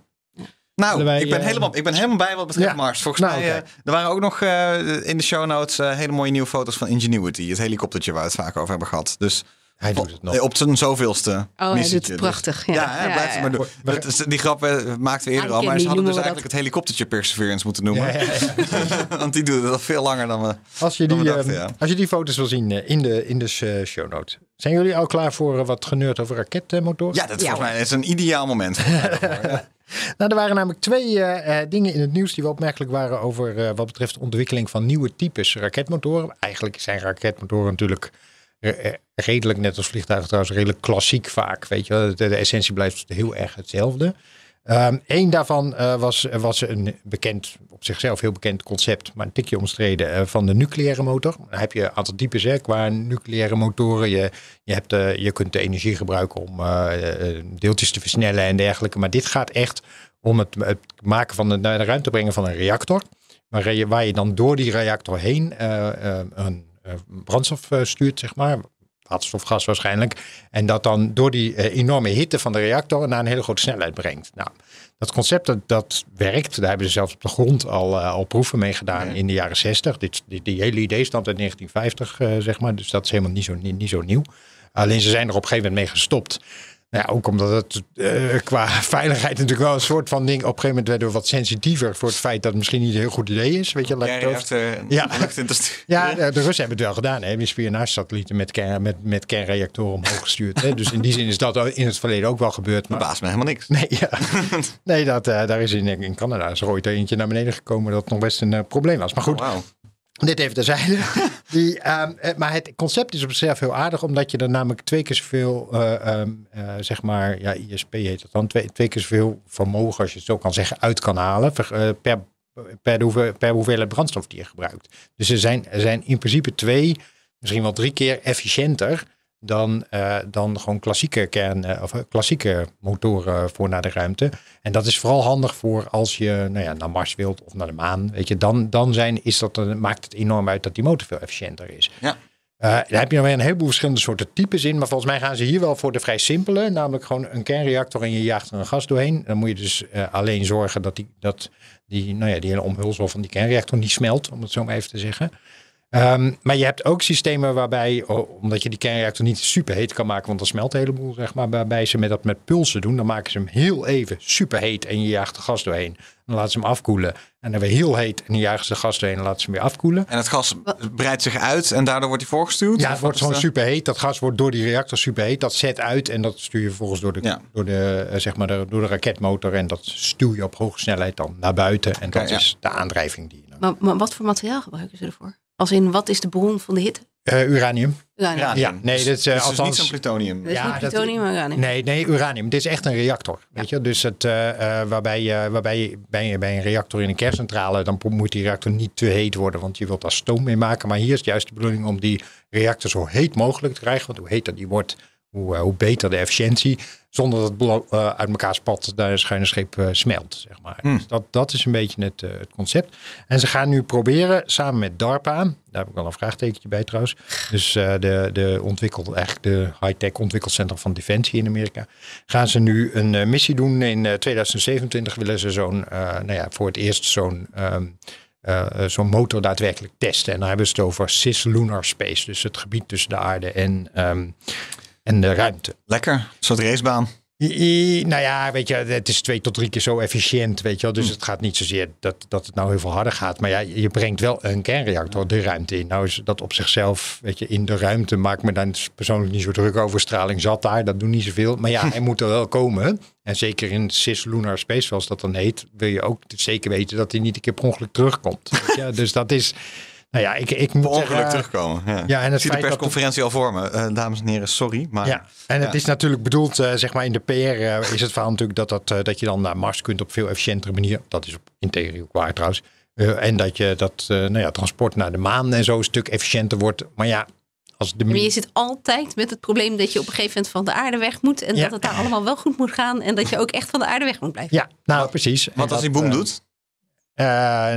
Nou, wij, ik, ben eh, helemaal, ik ben helemaal bij wat betreft Ja. Mars. Volgens Nou, mij, oké. eh, er waren ook nog eh, in de show notes eh, hele mooie nieuwe foto's van Ingenuity. Het helikoptertje waar we het vaak over hebben gehad. Dus Hij doet het nog. op zijn zoveelste Oh, hij doet het Dus- prachtig. Ja, Ja, blijft ja, het maar doen. Dat is- die grap eh, maakten we eerder al. Maar ze hadden dus eigenlijk het helikoptertje Perseverance moeten noemen. Ja, ja, ja. Want die doet het al veel langer dan we... Als, je Dan die, we dachten, ehm, ja. als je die foto's wil zien eh, in de, in de eh, show notes. Zijn jullie al klaar voor eh, wat geneurd over raketmotoren? Ja, dat is Ja, volgens mij is een ideaal moment. Nou, er waren namelijk twee dingen in het nieuws die wel opmerkelijk waren over eh, wat betreft de ontwikkeling van nieuwe types raketmotoren. Eigenlijk zijn raketmotoren natuurlijk redelijk, net als vliegtuigen trouwens, redelijk klassiek vaak. Weet je, de, essentie blijft heel erg hetzelfde. Eén daarvan eh, was, was een bekend, op zichzelf heel bekend concept, maar een tikje omstreden, eh, van de nucleaire motor. Dan heb je een aantal types qua nucleaire motoren. Je, je, hebt, eh, je kunt de energie gebruiken om eh, eh, deeltjes te versnellen en dergelijke. Maar dit gaat echt om het, maken van de, naar de ruimte brengen van een reactor. Waar je, waar je dan door die reactor heen eh, eh, een eh, brandstof eh, stuurt, zeg maar. Waterstofgas waarschijnlijk. En dat dan door die eh, enorme hitte van de reactor naar een hele grote snelheid brengt. Nou, dat concept dat, dat werkt. Daar hebben ze zelfs op de grond al, eh, al proeven mee gedaan in de jaren 60. Dit, die, die hele idee stamt uit 1950, eh, zeg maar. Dus dat is helemaal niet zo, niet, niet zo nieuw. Alleen ze zijn er op een gegeven moment mee gestopt. Nou ja, ook omdat het eh, qua veiligheid natuurlijk wel een soort van ding. Op een gegeven moment werden we wat sensitiever voor het feit dat het misschien niet een heel goed idee is. Weet je, over- heeft eh, Ja. ja, de Russen hebben het wel gedaan. Hè. Spionagesatellieten met, kern, met, met kernreactoren omhoog gestuurd. Hè. Dus in die zin is dat in het verleden ook wel gebeurd. Maar Verbaast me helemaal niks. Nee, ja. nee dat, eh, daar is in, in Canada is er ooit eentje naar beneden gekomen dat nog best een probleem was. Maar goed, Wauw. Dit even terzijde. Die, ehm, eh, maar het concept is op zichzelf heel aardig, omdat je er namelijk twee keer zoveel, eh, ehm, eh, zeg maar, ja, ISP heet het dan, twee, keer zoveel vermogen, als je het zo kan zeggen, uit kan halen per, per, de hoeve- per hoeveelheid brandstof die je gebruikt. Dus er zijn, er zijn in principe twee, misschien wel drie keer efficiënter dan, eh, dan gewoon klassieke kern eh, of eh, klassieke motoren voor naar de ruimte. En dat is vooral handig voor als je nou ja, naar Mars wilt of naar de maan. Weet je, dan, dan zijn, is dat, dan maakt het enorm uit dat die motor veel efficiënter is. Ja. Daar heb je nog weer een heleboel verschillende soorten types in. Maar volgens mij gaan ze hier wel voor de vrij simpele. Namelijk gewoon een kernreactor en je jaagt er een gas doorheen. Dan moet je dus alleen zorgen dat, die, dat die, nou ja, die hele omhulsel van die kernreactor niet smelt. Om het zo maar even te zeggen. Ehm, maar je hebt ook systemen waarbij, omdat je die kernreactor niet superheet kan maken, want dan smelt een heleboel, zeg maar, waarbij ze met dat met pulsen doen, dan maken ze hem heel even superheet en je jaagt er gas doorheen. Dan laten ze hem afkoelen. En dan weer heel heet en dan jagen ze er gas doorheen en laten ze hem weer afkoelen. En het gas breidt zich uit en daardoor wordt hij voorgestuwd? Ja, het wordt gewoon is de- superheet. Dat gas wordt door die reactor superheet. Dat zet uit en dat stuur je vervolgens door de, Ja. door de, eh, zeg maar de, door de raketmotor. En dat stuw je op hoge snelheid dan naar buiten. En dat ja. is de aandrijving die je maar wat voor materiaal gebruiken ze ervoor? Als in, wat is de bron van de hitte? Eh, uranium. Uranium. Ja, Ja, nee, dus, dit is, eh, dus het is althans- niet zo'n plutonium. Dat is Ja, niet dat- plutonium, maar uranium. Nee, nee, uranium. Dit is echt een reactor. Weet je? Dus het, eh, eh, waarbij, je, waarbij bij, je- bij een reactor in een kerncentrale, dan moet die reactor niet te heet worden, want je wilt daar stoom mee maken. Maar hier is juist de bedoeling om die reactor zo heet mogelijk te krijgen. Want hoe heter die wordt, hoe, eh, hoe beter de efficiëntie. Zonder dat het eh, uit elkaar spat, daar een schuine scheep eh, smelt. Zeg maar. Dus dat, dat is een beetje het, het concept. En ze gaan nu proberen, samen met DARPA, daar heb ik wel een vraagtekentje bij trouwens. Dus de, de ontwikkeld, eigenlijk de high-tech ontwikkelcentrum van Defensie in Amerika. Gaan ze nu een missie doen. In eh, 2027 willen ze zo'n, nou ja, voor het eerst zo'n ehm, eh, eh, zo'n motor daadwerkelijk testen. En dan hebben ze het over cislunar space. Dus het gebied tussen de aarde en, ehm, en de ruimte. Lekker, een soort racebaan. I- I- nou ja, weet je, het is twee tot drie keer zo efficiënt, weet je wel. Dus Hm. het gaat niet zozeer dat, dat het nou heel veel harder gaat. Maar ja, je brengt wel een kernreactor de ruimte in. Nou is dat op zichzelf, weet je, in de ruimte maak me dan persoonlijk niet zo druk over. Straling zat daar, dat doet niet zoveel. Maar ja, hij moet er wel komen. En zeker in cislunar space, zoals dat dan heet, wil je ook zeker weten dat hij niet een keer per ongeluk terugkomt. Je? Dus dat is, nou ja, ik, ik moet ongeluk zeggen, terugkomen. Ja, Ja, en het Ik zie de feit dat- persconferentie al voor me. Eh, dames en heren, sorry. Maar Ja, en het is natuurlijk bedoeld, eh, zeg maar in de PR eh, is het verhaal natuurlijk dat, dat, dat je dan naar Mars kunt op veel efficiëntere manier. Dat is op, in theorie ook waar trouwens. Eh, en dat je dat eh, nou ja, transport naar de maan en zo een stuk efficiënter wordt. Maar ja, als de Maar je zit altijd met het probleem dat je op een gegeven moment van de aarde weg moet. En Ja. dat het daar allemaal wel goed moet gaan. En dat je ook echt van de aarde weg moet blijven. Ja, nou precies. En wat als dat, die boom doet? Eh,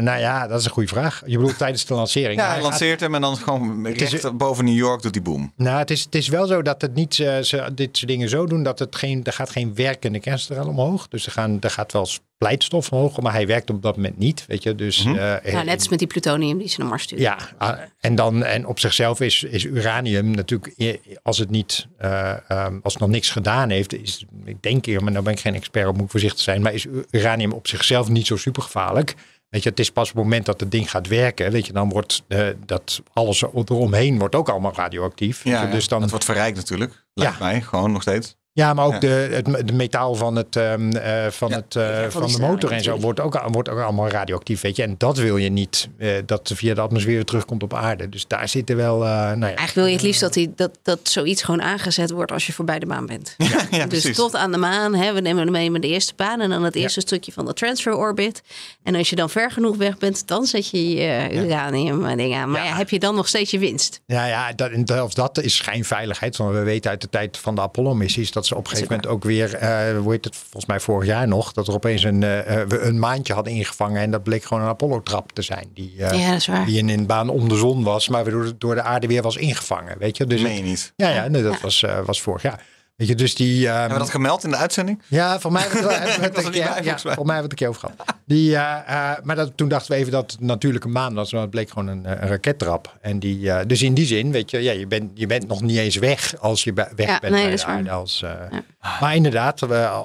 nou ja, dat is een goede vraag. Je bedoelt tijdens de lancering. Ja, Hij hij gaat- lanceert hem en dan gewoon is- recht boven New York doet die boom. Nou, het is, het is wel zo dat het niet eh, ze dit soort dingen zo doen dat het geen, er gaat geen werkende kernstraal omhoog. Dus er, gaan, er gaat wel splijtstof omhoog, maar hij werkt op dat moment niet. Weet je, dus. Eh, Nou, net als met die plutonium die ze naar Mars sturen. Ja, ah, en, dan, en op zichzelf is, is uranium natuurlijk, als het, niet, eh, ehm, als het nog niks gedaan heeft, is, ik denk hier, maar nou ben ik geen expert op, moet ik voorzichtig zijn, maar is uranium op zichzelf niet zo super gevaarlijk. Weet je, het is pas op het moment dat het ding gaat werken, weet je, dan wordt eh, dat alles eromheen wordt ook allemaal radioactief. Ja, je, dus dan, het wordt verrijkt natuurlijk. Lijkt Ja. mij, gewoon nog steeds. Ja, maar ook Ja. de, het, de metaal van, het, ehm, eh, van, Ja. het, eh, van de motor en zo wordt ook, wordt ook allemaal radioactief, weet je. En dat wil je niet, eh, dat via de atmosfeer weer terugkomt op aarde. Dus daar zitten wel, eh, nou ja. Eigenlijk wil je het liefst dat, die, dat, dat zoiets gewoon aangezet wordt als je voorbij de maan bent. Ja, ja dus precies. tot aan de maan, hè, we nemen hem mee met de eerste baan en dan het eerste stukje van de transfer orbit. En als je dan ver genoeg weg bent, dan zet je je eh, uranium eh, ding aan. Maar Ja. ja, heb je dan nog steeds je winst? Ja, ja dat, zelfs dat is schijnveiligheid. Want we weten uit de tijd van de Apollo-missies dat ze op een gegeven moment ook weer, eh hoe heet het, volgens mij vorig jaar nog, dat er opeens een, eh, eh, we een maandje hadden ingevangen en dat bleek gewoon een Apollo-trap te zijn. Die, eh, Ja, dat is waar. die in een baan om de zon was, maar door, door de aarde weer was ingevangen. Weet je, dus je niet. ja, ja, nee, dat Ja. was, eh, was vorig jaar. Weet je, dus die. ehm, Hebben we dat gemeld in de uitzending? ja, voor mij het- was het ja, voor mij het een keer over gehad. Die, eh, eh, maar dat, toen dachten we even dat het natuurlijke maan was. Maar het bleek gewoon een, eh, een rakettrap. En die, eh, dus in die zin, weet je, ja, je, bent, je bent nog niet eens weg als je weg Ja, bent nee, bij de aarde. Als, eh, Maar inderdaad,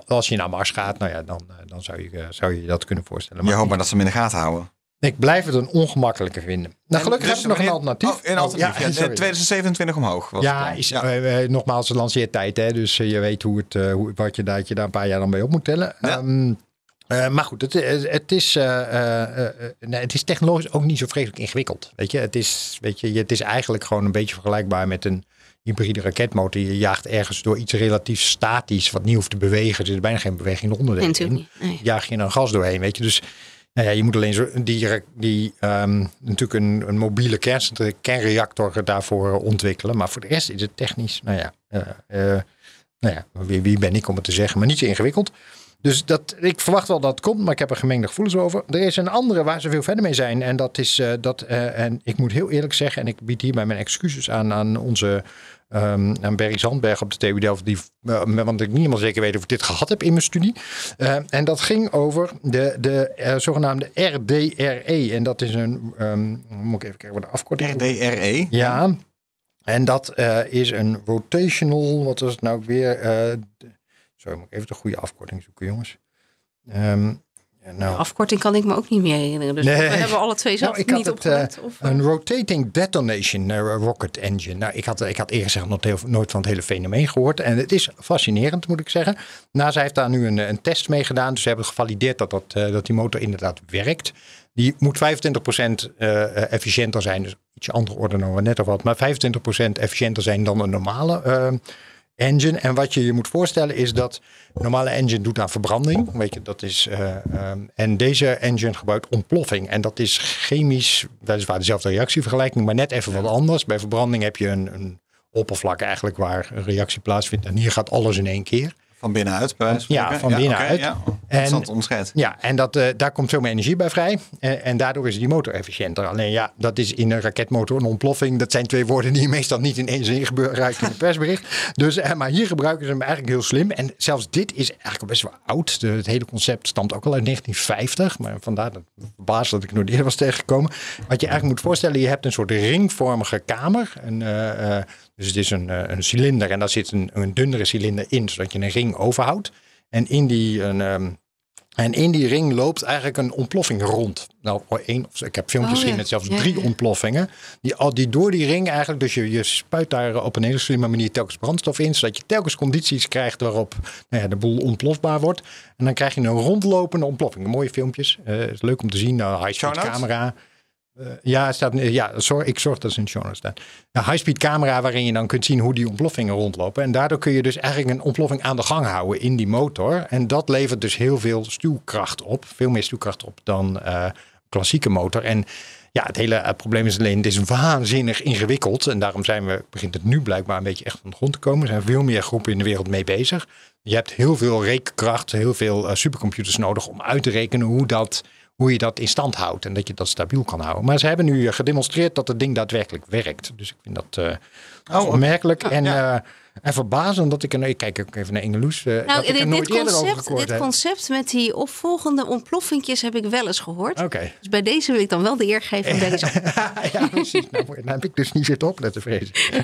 als je naar Mars gaat, nou ja, dan, dan zou, je, zou je je dat kunnen voorstellen. Je Maar hoopt maar dat ze hem in de gaten houden. Ik blijf het een ongemakkelijke vinden. Nou, gelukkig Dus heb ik nog een alternatief. Oh, een alternatief. Oh, ja, sorry. 2027 omhoog. Was Ja, is, Ja. eh, eh, nogmaals, de lanceertijd. Hè, dus eh, je weet hoe het, eh, hoe, wat je, daar, dat je daar een paar jaar dan mee op moet tellen. Ja. Ehm, eh, maar goed, het, het, is, eh, eh, eh, nee, het is technologisch ook niet zo vreselijk ingewikkeld. Weet je? Het, is, weet je, het is eigenlijk gewoon een beetje vergelijkbaar met een hybride raketmotor. Je jaagt ergens door iets relatief statisch, wat niet hoeft te bewegen. Er is bijna geen beweging onder Nee, natuurlijk niet. Nee. jaag je er een gas doorheen, weet je. Dus nou ja, je moet alleen zo, die, die ehm, natuurlijk een, een mobiele kern, kernreactor daarvoor ontwikkelen. Maar voor de rest is het technisch, nou ja, eh, eh, nou ja wie, wie ben ik om het te zeggen, maar niet zo ingewikkeld. Dus dat, ik verwacht wel dat het komt, maar ik heb er gemengde gevoelens over. Er is een andere waar ze veel verder mee zijn. En dat is eh, dat, eh, en ik moet heel eerlijk zeggen, en ik bied hierbij mijn excuses aan, aan onze ehm aan Berry Zandberg op de TU Delft, die, eh, want ik niet helemaal zeker weet of ik dit gehad heb in mijn studie. Eh, en dat ging over de, de eh, zogenaamde RDRE. En dat is een, ehm, moet ik even kijken wat de afkorting is. RDRE. Ja, en dat is een rotational, wat was het nou weer? sorry, moet ik even de goede afkorting zoeken, jongens. Ehm, nou, Afkorting kan ik me ook niet meer herinneren. Dus Nee. we hebben alle twee zelf Nou, ik had niet het, opgelet. of, eh, Een rotating detonation eh, rocket engine. Nou, ik had, ik had eerlijk gezegd nog heel, nooit van het hele fenomeen gehoord. En het is fascinerend, moet ik zeggen. NASA heeft daar nu een, een test mee gedaan. Dus ze hebben gevalideerd dat, dat, eh, dat die motor inderdaad werkt. Die moet 25% eh, efficiënter zijn. Dus ietsje andere orde dan we net over hadden. Maar 25% efficiënter zijn dan een normale eh, engine. En wat je je moet voorstellen is dat een normale engine doet aan verbranding. Weet je, dat is, eh, ehm, en deze engine gebruikt ontploffing. En dat is chemisch weliswaar dezelfde reactievergelijking, maar net even wat anders. Bij verbranding heb je een, een oppervlak eigenlijk waar een reactie plaatsvindt. En hier gaat alles in één keer. Van binnenuit, bij van Ja, van binnenuit. ja. En- Interessant onderscheid. Ja, en dat, eh, daar komt veel meer energie bij vrij. En, en daardoor is die motor efficiënter. Alleen ja, dat is in een raketmotor een ontploffing. Dat zijn twee woorden die je meestal niet in één zin gebruikt in een persbericht. Dus, eh, maar hier gebruiken ze hem eigenlijk heel slim. En zelfs dit is eigenlijk best wel oud. De- het hele concept stamt ook al uit 1950. Maar vandaar dat baas dat ik nog eerder was tegengekomen. Wat je eigenlijk moet voorstellen, je hebt een soort ringvormige kamer. Een, eh, eh, dus het is een, eh, een cilinder en daar zit een, een dunnere cilinder in, zodat je een ring overhoudt. En in die, een, ehm, en in die ring loopt eigenlijk een ontploffing rond. Nou, voor één, of ik heb filmpjes Oh, gezien ja. met zelfs Ja, drie ja. ontploffingen. Die, al die door die ring eigenlijk, dus je, je spuit daar op een hele slimme manier telkens brandstof in. Zodat je telkens condities krijgt waarop nou ja, de boel ontplofbaar wordt. En dan krijg je een rondlopende ontploffing. Mooie filmpjes. Eh is leuk om te zien. Nou, high Show speed Eh, ja, staat, ja ik zorg dat ze in notes staan. Een high-speed camera waarin je dan kunt zien hoe die ontploffingen rondlopen. En daardoor kun je dus eigenlijk een ontploffing aan de gang houden in die motor. En dat levert dus heel veel stuwkracht op. Veel meer stuwkracht op dan een klassieke motor. En ja, het hele eh, probleem is alleen, het is waanzinnig ingewikkeld. En daarom zijn we, begint het nu blijkbaar een beetje echt van de grond te komen. Er zijn veel meer groepen in de wereld mee bezig. Je hebt heel veel rekenkracht, heel veel supercomputers nodig om uit te rekenen hoe dat hoe je dat in stand houdt en dat je dat stabiel kan houden. Maar ze hebben nu eh, gedemonstreerd dat het ding daadwerkelijk werkt. Dus ik vind dat eh Oh, opmerkelijk en, eh en verbazend dat ik er, ik kijk ook even naar Engeloes, eh Nou, dat ik er dit, nooit dit, eerder over concept, gehoord dit heb. concept met die opvolgende ontploffingjes heb ik wel eens gehoord. Oké, Dus bij deze wil ik dan wel de eer geven aan deze. ja precies. Nou, nou heb ik dus niet zitten opletten, vrees ik.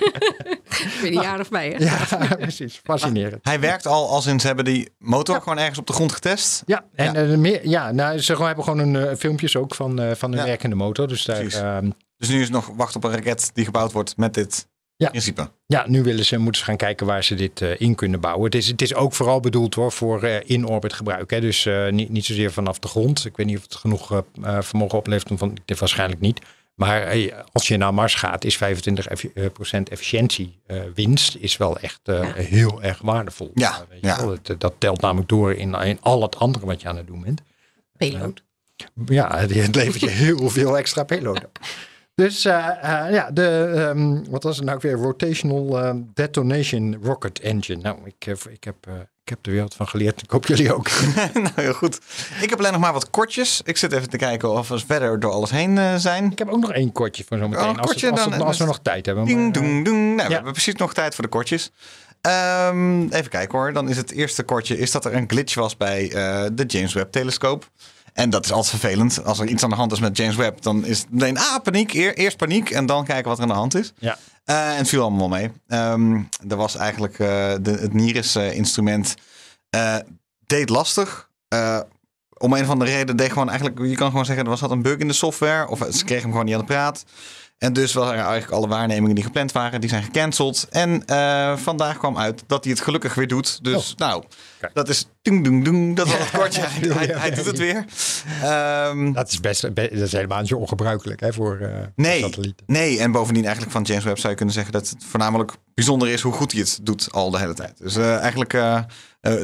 Een jaar of mij. Hè? Ja, precies. Fascinerend. Hij werkt al als in ze hebben die motor gewoon ergens op de grond getest. Ja, en Ja. eh, meer, ja, nou, ze hebben gewoon een eh, filmpjes ook van, eh, van een Ja. werkende motor. Dus daar, Precies. ehm, Dus nu is nog wacht op een raket die gebouwd wordt met dit Ja. principe. Ja, nu willen ze, moeten ze gaan kijken waar ze dit eh, in kunnen bouwen. Het is, het is ook vooral bedoeld hoor, voor eh, in-orbit gebruik. Hè. Dus eh, niet, niet zozeer vanaf de grond. Ik weet niet of het genoeg vermogen oplevert. om Van, dit waarschijnlijk niet. Maar eh, als je naar Mars gaat, is 25% effi- eh, procent efficiëntie eh, winst is wel echt eh, heel erg waardevol. Ja, weet je ja. wel. Dat, dat telt namelijk door in, in al het andere wat je aan het doen bent. Payload. Ja, het het levert je heel veel extra payload op. Dus eh, eh, ja, de, ehm, wat was het nou weer? Rotational eh, Detonation Rocket Engine. Nou, ik, heb- ik, heb, eh, ik heb er weer wat van geleerd. Ik hoop jullie ook. nou, heel goed. Ik heb alleen nog maar wat kortjes. Ik zit even te kijken of we verder door alles heen zijn. Ik heb ook nog één kortje voor zometeen. Oh, een als, kortje het- als, dan, het- als we nog tijd hebben. Ding, Maar, doeng. Nou, we hebben precies nog tijd voor de kortjes. Ehm, even kijken hoor. Dan is het eerste kortje is dat er een glitch was bij de James Webb telescoop. En dat is altijd vervelend. Als er iets aan de hand is met James Webb, dan is het meteen ah, paniek. Eer- eerst paniek en dan kijken wat er aan de hand is. Ja. Eh, en het viel allemaal mee. Ehm, er was eigenlijk eh, de, het NIRIS-instrument eh, deed lastig. Om een of andere reden deed gewoon eigenlijk, je kan gewoon zeggen, er was had een bug in de software. Of ze kregen hem gewoon niet aan de praat. En dus waren eigenlijk alle waarnemingen die gepland waren, die zijn gecanceld. En eh, vandaag kwam uit dat hij het gelukkig weer doet. Dus nou, Kijk. dat is doeng, doeng, doeng. Dat was het kortje. hij, hij, hij doet het weer. Ehm, Dat is best be- dat is helemaal niet zo ongebruikelijk hè, voor eh Nee, satellieten. nee, en bovendien eigenlijk van James Webb zou je kunnen zeggen dat het voornamelijk bijzonder is hoe goed hij het doet al de hele tijd. Dus eh, eigenlijk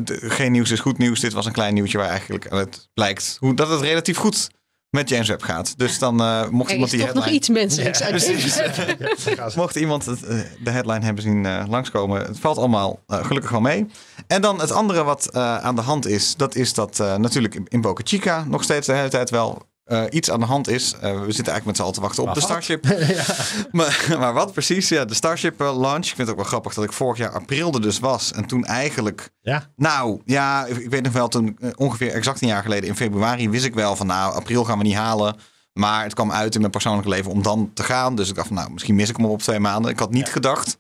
geen nieuws is goed nieuws. Dit was een klein nieuwtje waar eigenlijk het blijkt hoe, dat het relatief goed met James Webb gaat. Dus dan eh, mocht Er iemand is die toch nog headline... iets menselijks uit precies. deze. Mocht iemand het, eh, de headline hebben zien eh, langskomen, het valt allemaal gelukkig wel mee. En dan het andere wat eh, aan de hand is, dat is dat eh, natuurlijk in- in Boca Chica nog steeds de hele tijd wel eh, iets aan de hand is. Eh, we zitten eigenlijk met z'n allen te wachten op de wat? Starship. maar, maar wat precies? Ja, de Starship eh, launch. Ik vind het ook wel grappig dat ik vorig jaar april er dus was. En toen eigenlijk Ja, nou, ja, ik weet nog wel, toen ongeveer exact een jaar geleden in februari wist ik wel van nou, april gaan we niet halen. Maar het kwam uit in mijn persoonlijke leven om dan te gaan. Dus ik dacht van nou, misschien mis ik hem op twee maanden. Ik had niet gedacht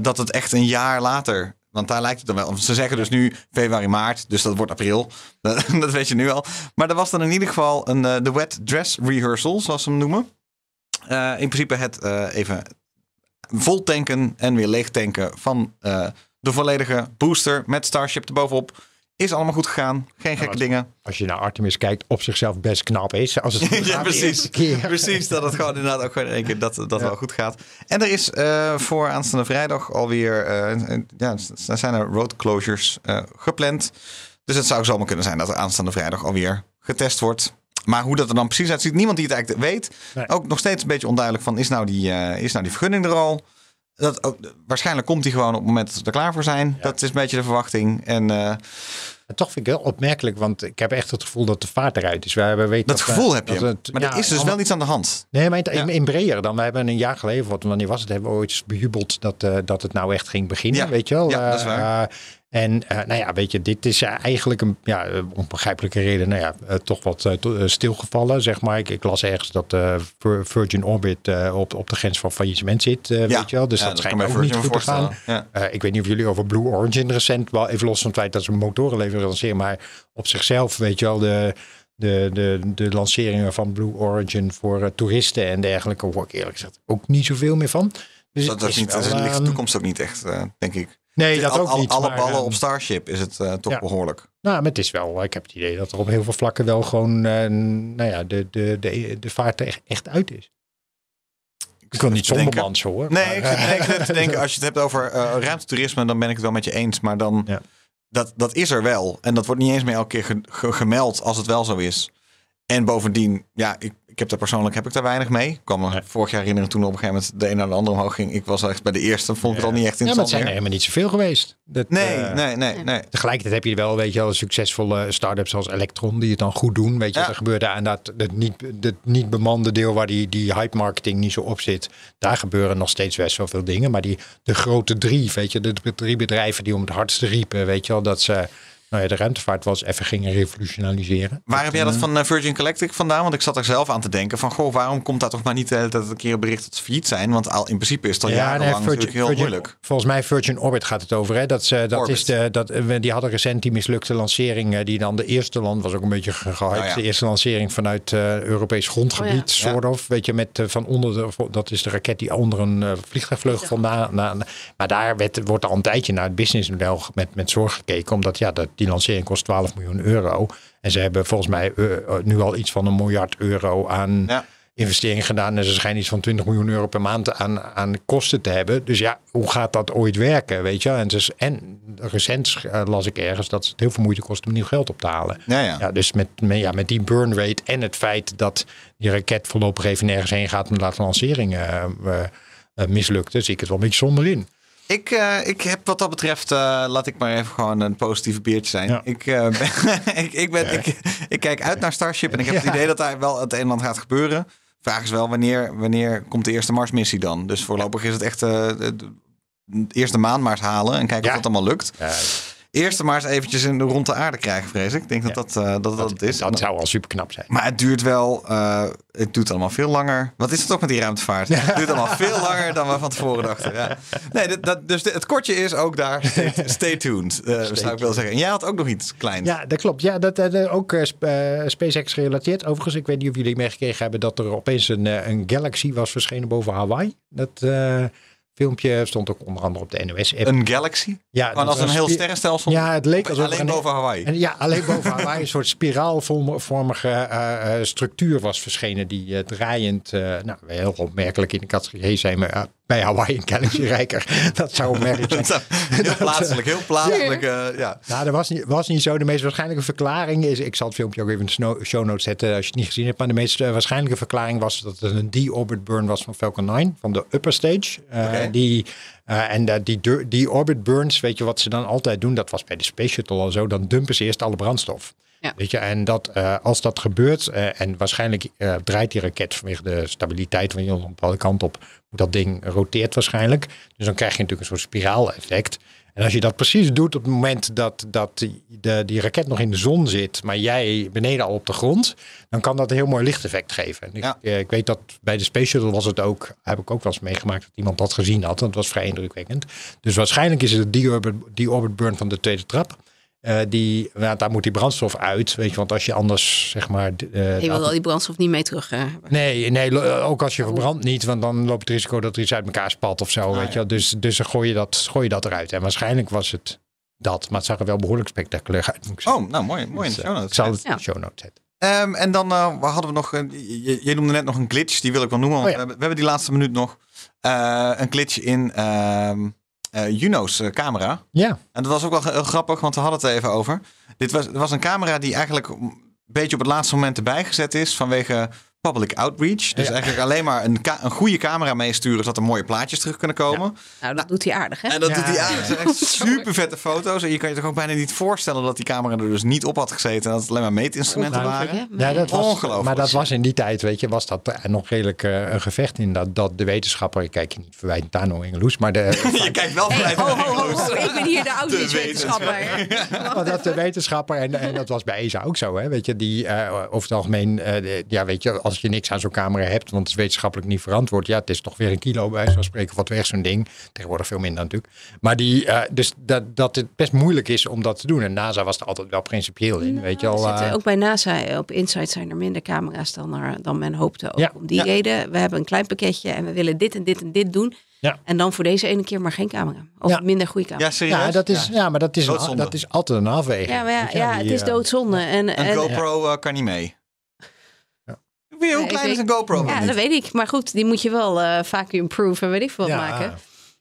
dat het echt een jaar later, want daar lijkt het dan wel. Ze zeggen dus nu februari, maart, dus dat wordt april. Dat, weet je nu al. Maar er was dan in ieder geval een, eh, de wet dress rehearsal, zoals ze hem noemen. Eh, in principe het eh, even vol tanken en weer leeg tanken van de volledige booster met Starship erbovenop. Is allemaal goed gegaan. Geen gekke dingen. als je naar Artemis kijkt, op zichzelf best knap is. Als het ja, precies. Precies, dat het gewoon inderdaad ook gewoon in één keer dat, dat wel goed gaat. En er is eh, voor aanstaande vrijdag alweer, eh, ja, zijn er road closures eh, gepland. Dus het zou zomaar kunnen zijn dat er aanstaande vrijdag alweer getest wordt. Maar hoe dat er dan precies uitziet, niemand die het eigenlijk weet. Nee. Ook nog steeds een beetje onduidelijk van, is nou die, is nou die vergunning er al? Dat ook, waarschijnlijk komt hij gewoon op het moment dat we er klaar voor zijn. Dat is een beetje de verwachting. En eh, En toch vind ik het wel opmerkelijk, want ik heb echt het gevoel dat de vaart eruit is. We, we weten dat gevoel we- heb je. dat het- maar ja, er is dus allemaal- wel iets aan de hand. Nee, maar in, Ja. in breder dan. We hebben een jaar geleden, wat, wanneer was het, hebben we ooit bejubeld dat, eh, dat het nou echt ging beginnen, Ja. weet je wel. Ja, dat is Eh, waar. En eh, nou ja, weet je, dit is eigenlijk een ja, onbegrijpelijke reden, nou ja, eh, toch wat eh, stilgevallen, zeg maar. Ik, ik las ergens dat Vir- Virgin Orbit op, op de grens van faillissement zit, eh, weet je wel. Dus Ja, dat kan schijnt ook niet Virgin goed te gaan. Ja. Ik weet niet of jullie over Blue Origin recent, wel even los van het feit dat ze motoren lanceren, maar op zichzelf, weet je wel, de, de, de, de lanceringen van Blue Origin voor toeristen en dergelijke, hoor ik eerlijk gezegd ook niet zoveel meer van. Dus Dat, dat is niet, wel, dat ligt de ehm, toekomst ook niet echt, denk ik. Nee, dat Al- ook niet. Alle maar, ballen ehm, op Starship is het eh, toch ja. behoorlijk. Nou, maar het is wel, ik heb het idee dat er op heel veel vlakken wel gewoon, eh, nou ja, de, de, de, de vaart er echt, uit is. Ik wil niet zonder denken. band zo hoor. Nee, maar, ik zit te denken, als je het hebt over eh, ruimtetoerisme, dan ben ik het wel met je eens. Maar dan, Ja. dat, dat is er wel. En dat wordt niet eens meer elke keer ge- ge- gemeld als het wel zo is. En bovendien, ja, ik, ik heb daar persoonlijk heb ik daar weinig mee. Ik kwam me vorig jaar herinneren toen op een gegeven moment de een naar de andere omhoog ging. Ik was echt bij de eerste, vond ik het al niet echt ja, maar het interessant zijn er helemaal niet zoveel geweest. Dat, Nee, eh, nee, nee, nee. Tegelijkertijd heb je wel, weet je wel, succesvolle start-ups zoals Electron die het dan goed doen. Weet je, Ja. er gebeurde aan dat het niet, het niet bemande deel waar die, die hype marketing niet zo op zit. Daar gebeuren nog steeds best wel veel dingen. Maar die, de grote drie, weet je, de drie bedrijven die om het hardste riepen, weet je wel, dat ze nou ja, de ruimtevaart was even gingen revolutionaliseren. Waar heb jij dat van eh, Virgin Galactic vandaan? Want ik zat er zelf aan te denken van, goh, waarom komt daar toch maar niet de hele tijd een keer een bericht dat ze failliet zijn? Want al, in principe is het al jarenlang nee, natuurlijk heel Virgin- moeilijk. Volgens mij Virgin Orbit gaat het over. Hè? Dat, ze, dat Orbit. is de, dat, eh, die hadden recent die mislukte lancering. eh, Die dan de eerste land was ook een beetje ge- gehyped. Oh ja. De eerste lancering vanuit eh, Europees grondgebied, Oh ja. soort of. Weet je, met eh, van onder de, dat is de raket die onder een eh, vliegtuigvleugel vandaan. na- na- maar daar werd, wordt al een tijdje naar het businessmodel met, met zorg gekeken. Omdat ja, dat, die lancering kost 12 miljoen euro. En ze hebben volgens mij eh, eh, nu al iets van een miljard euro aan Ja. investeringen gedaan. En ze schijnen iets van 20 miljoen euro per maand aan, aan kosten te hebben. Dus ja, hoe gaat dat ooit werken? Weet je? En, dus, en recent eh, las ik ergens dat het heel veel moeite kost om nieuw geld op te halen. Ja, ja. Ja, dus met, met, ja, met die burn rate en het feit dat die raket voorlopig even nergens heen gaat omdat de lancering eh, mislukte, zie ik het wel een beetje somber in. Ik, eh, ik heb wat dat betreft, eh, laat ik maar even gewoon een positieve biertje zijn. Ja. Ik, eh, ben, ik, ik, ben, ik, ik kijk uit naar Starship en ik heb het idee dat daar wel het een en ander gaat gebeuren. Vraag is wel, wanneer, wanneer komt de eerste Marsmissie dan? Dus voorlopig is het echt de, de eerste eens halen en kijken of dat allemaal lukt. Ja, Eerst maar eens eventjes in de rond de aarde krijgen, vrees ik. Ik denk dat dat, eh, dat, dat het is. dat zou al super knap zijn. Maar het duurt wel, eh, het duurt allemaal veel langer. Wat is het ook met die ruimtevaart? Het duurt allemaal veel langer dan we van tevoren dachten. Ja. Nee, dat, dat, dus het kortje is ook daar, stay, stay tuned, eh, zou ik willen zeggen. En jij had ook nog iets kleins. Ja, dat klopt. Ja, dat, dat ook sp- SpaceX gerelateerd. Overigens, ik weet niet of jullie meegekregen hebben dat er opeens een, een Galaxy was verschenen boven Hawaii. Dat eh, filmpje stond ook onder andere op de NOS-app. Een galaxy? Ja, dat als een heel sterrenstelsel? Ja, het leek alsof Alleen een- boven Hawaii. En ja, alleen boven Hawaii een soort spiraalvormige eh, eh, structuur was verschenen die eh, draaiend, nou heel opmerkelijk in de categorie zijn, maar bij Hawaii een Galaxy rijker. Dat zou opmerkelijk zijn. heel plaatselijk, heel plaatselijk. eh, ja. Nou, dat was niet, was niet zo. De meest waarschijnlijke verklaring is... Ik zal het filmpje ook even in de show notes zetten als je het niet gezien hebt. Maar de meest eh, waarschijnlijke verklaring was dat het een de-orbit burn was van Falcon 9. Van de upper stage. Eh, die, eh, en eh, die, dur- die orbit burns, weet je wat ze dan altijd doen? Dat was bij de Space Shuttle al zo. Dan dumpen ze eerst alle brandstof. Ja. Weet je, en dat, eh, als dat gebeurt, eh, en waarschijnlijk eh, draait die raket vanwege de stabiliteit van je op een bepaalde kant op, dat ding roteert waarschijnlijk. Dus dan krijg je natuurlijk een soort spiraal-effect. En als je dat precies doet op het moment dat, dat die, de, die raket nog in de zon zit, maar jij beneden al op de grond, dan kan dat een heel mooi lichteffect geven. En ik, Ja. eh, ik weet dat bij de Space Shuttle was het ook, heb ik ook wel eens meegemaakt dat iemand dat gezien had. Dat was vrij indrukwekkend. Dus waarschijnlijk is het de de-orbit, de-orbit burn van de tweede trap. Eh, die, nou, daar moet die brandstof uit, weet je, want als je anders zeg maar. eh, Je wil al die brandstof niet mee terug eh. Nee, nee, ook als je verbrandt niet, want dan loopt het risico dat er iets uit elkaar spat of zo, weet je. wel. Dus, dus dan gooi je, dat, gooi je dat eruit. En waarschijnlijk was het dat, maar het zag er wel behoorlijk spectaculair uit. Moet ik zeggen. Oh, nou mooi, mooi in de Dus, show notes. Ik zal het Ja. de show notes zetten. Ehm, en dan eh, hadden we nog. een- je, je noemde net nog een glitch, die wil ik wel noemen. Want Oh ja. we, hebben, we hebben die laatste minuut nog. Eh, een glitch in ehm eh, Juno's eh, camera. Ja, En dat was ook wel heel grappig, want we hadden het er even over. Dit was, was een camera die eigenlijk een beetje op het laatste moment erbij gezet is. Vanwege public outreach. Dus Ja. eigenlijk alleen maar een, ka- een goede camera meesturen, zodat er mooie plaatjes terug kunnen komen. Nou, dat doet hij aardig, hè? En dat Ja. doet hij aan. Het zijn echt super vette foto's. En je kan je toch ook bijna niet voorstellen dat die camera er dus niet op had gezeten. En dat het alleen maar meetinstrumenten waren. Ja, dat was, Ongelooflijk. Maar dat was in die tijd, weet je, was dat nog redelijk eh, een gevecht in dat, dat de wetenschapper, ik kijk je niet verwijtend aan, hoor, Engeloes, maar de, Je kijkt wel Hey, vanuit ho, ho, ho, Engeloos. ho, ik ben hier de Auschwitz-wetenschapper. Maar dat de wetenschapper, en, en dat was bij ESA ook zo, hè, weet je, die eh, over het algemeen, eh, de- ja, weet je, als je niks aan zo'n camera hebt, want het is wetenschappelijk niet verantwoord, ja, het is toch weer een kilo bij van spreken, wat weegt zo'n ding. Tegenwoordig veel minder natuurlijk. Maar die, eh, dus dat, dat het best moeilijk is om dat te doen. En NASA was er altijd wel principieel in, weet je al. Zitten eh, ook bij NASA op Insight zijn er minder camera's dan, er, dan men hoopte. Ook Ja. om die Ja. reden. We hebben een klein pakketje en we willen dit en dit en dit doen. Ja. En dan voor deze ene keer maar geen camera. Of Ja. minder goede camera. Ja, serieus? ja, dat is, ja. maar dat is, een, dat is altijd een afweging. Ja, maar ja, die, het is eh, doodzonde. En, Een en, GoPro eh, kan niet mee. Weer, hoe klein is een GoPro? ja, dat weet ik. Maar goed, die moet je wel eh vacuum-proof en weet ik veel wat Ja. maken.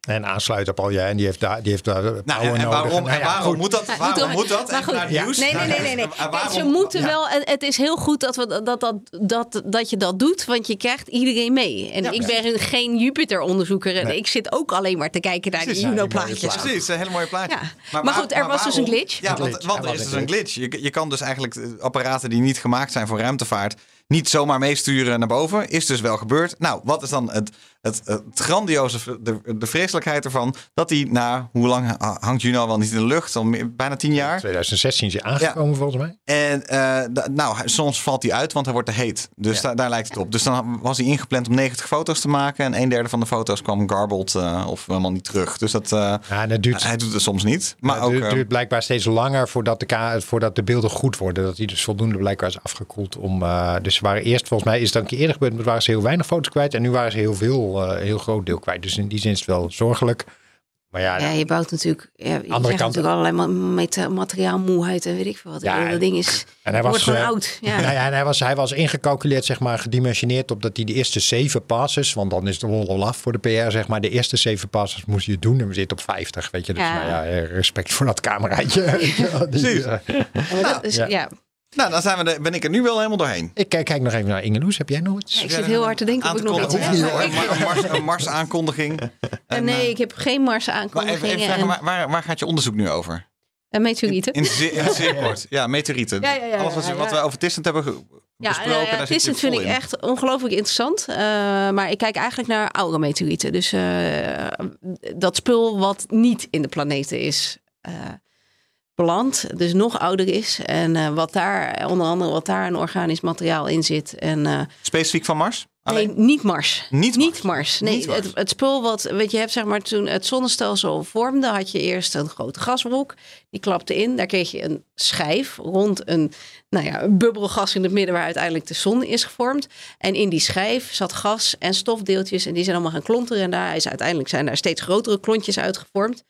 En aansluiten op al je, en die heeft daar, die heeft daar power Nou, en, en nodig. waarom, Nou en waarom goed. moet dat? Ja, Waarom moet dat? maar goed, het Ja. nieuws. Nee, nee, nee, nee. nee. En Kijk, waarom- ze moeten ja. wel. en Het is heel goed dat, we, dat, dat, dat, dat je dat doet, want je krijgt iedereen mee. En Ja. ik ben geen Jupiter-onderzoeker en ik zit ook alleen maar te kijken naar Precies, die Juno-plaatjes. Precies, een hele mooie plaatje. Ja. Maar goed, er was dus een waarom? glitch. Ja, want, Er was is een dus een glitch. Je, je kan dus eigenlijk apparaten die niet gemaakt zijn voor ruimtevaart niet zomaar meesturen naar boven. Is dus wel gebeurd. Nou, wat is dan het, het, het grandioze, de, de vreselijkheid ervan? Dat die na, hoe lang ha- hangt Juno wel niet in de lucht? Al meer- bijna tien jaar. 2016 is hij aangekomen volgens mij. En eh, nou, soms valt hij uit, want hij wordt te heet. Dus Ja. da- daar lijkt het op. Dus dan was hij ingepland om 90 foto's te maken. En een derde van de foto's kwam garbled eh, of helemaal niet terug. Dus dat, eh, Ja, het duurt, hij doet het soms niet. Maar het ook, duurt, eh, duurt blijkbaar steeds langer voordat de, voordat de beelden goed worden. Dat die dus voldoende blijkbaar is afgekoeld. Om, dus ze waren eerst, volgens mij is het een keer eerder gebeurd, maar waren ze heel weinig foto's kwijt. En nu waren ze heel veel, eh, heel groot deel kwijt. Dus in die zin is het wel zorgelijk. Maar ja, Ja, je bouwt natuurlijk. Ja, je Andere kant- natuurlijk allerlei ma- meta- materiaalmoeheid en weet ik veel wat. Ja, dat ding is. en hij wordt was, gewoon eh, oud. Ja. Nou ja, en hij was, hij was ingecalculeerd, zeg maar, gedimensioneerd op dat hij de eerste zeven passes, want dan is de lol af voor de PR, zeg maar. De eerste zeven passes moest je doen en we zitten op 50, weet je. Dus Ja. nou ja, eh, respect voor dat cameraatje. Precies. eh, Ja, nou, dan zijn we er, ben ik er nu wel helemaal doorheen. ik kijk, kijk nog even naar Ingeloes. Heb jij nog iets? Ja, ik zit heel hard te denken Aan of te ik nog iets heb. Een Mars, een Mars aankondiging. Eh, nee, ik heb geen Mars Maar even, aankondigingen even vragen, en, waar, waar, waar gaat je onderzoek nu over? en meteorieten. In, zeer- in het zeer kort. Ja, meteorieten. Ja, ja, ja, Alles wat, ja, wat we over Tissent hebben besproken, ja, het vind ik echt ongelooflijk interessant. Eh, maar ik kijk eigenlijk naar oude meteorieten. Dus eh, dat spul wat niet in de planeten is beland. Dus nog ouder is. En eh, wat daar, onder andere wat daar een organisch materiaal in zit. En eh, Specifiek van Mars? Nee, Alleen? niet Mars. Niet Mars. Niet Mars. Nee, Niet Mars. Het, het spul wat, weet je, je hebt zeg maar toen het zonnestelsel vormde, had je eerst een grote gaswolk. Die klapte in. Daar kreeg je een schijf rond een, nou ja, een bubbelgas in het midden waar uiteindelijk de zon is gevormd. En in die schijf zat gas en stofdeeltjes en die zijn allemaal gaan klonteren. En daar is uiteindelijk zijn daar steeds grotere klontjes uitgevormd.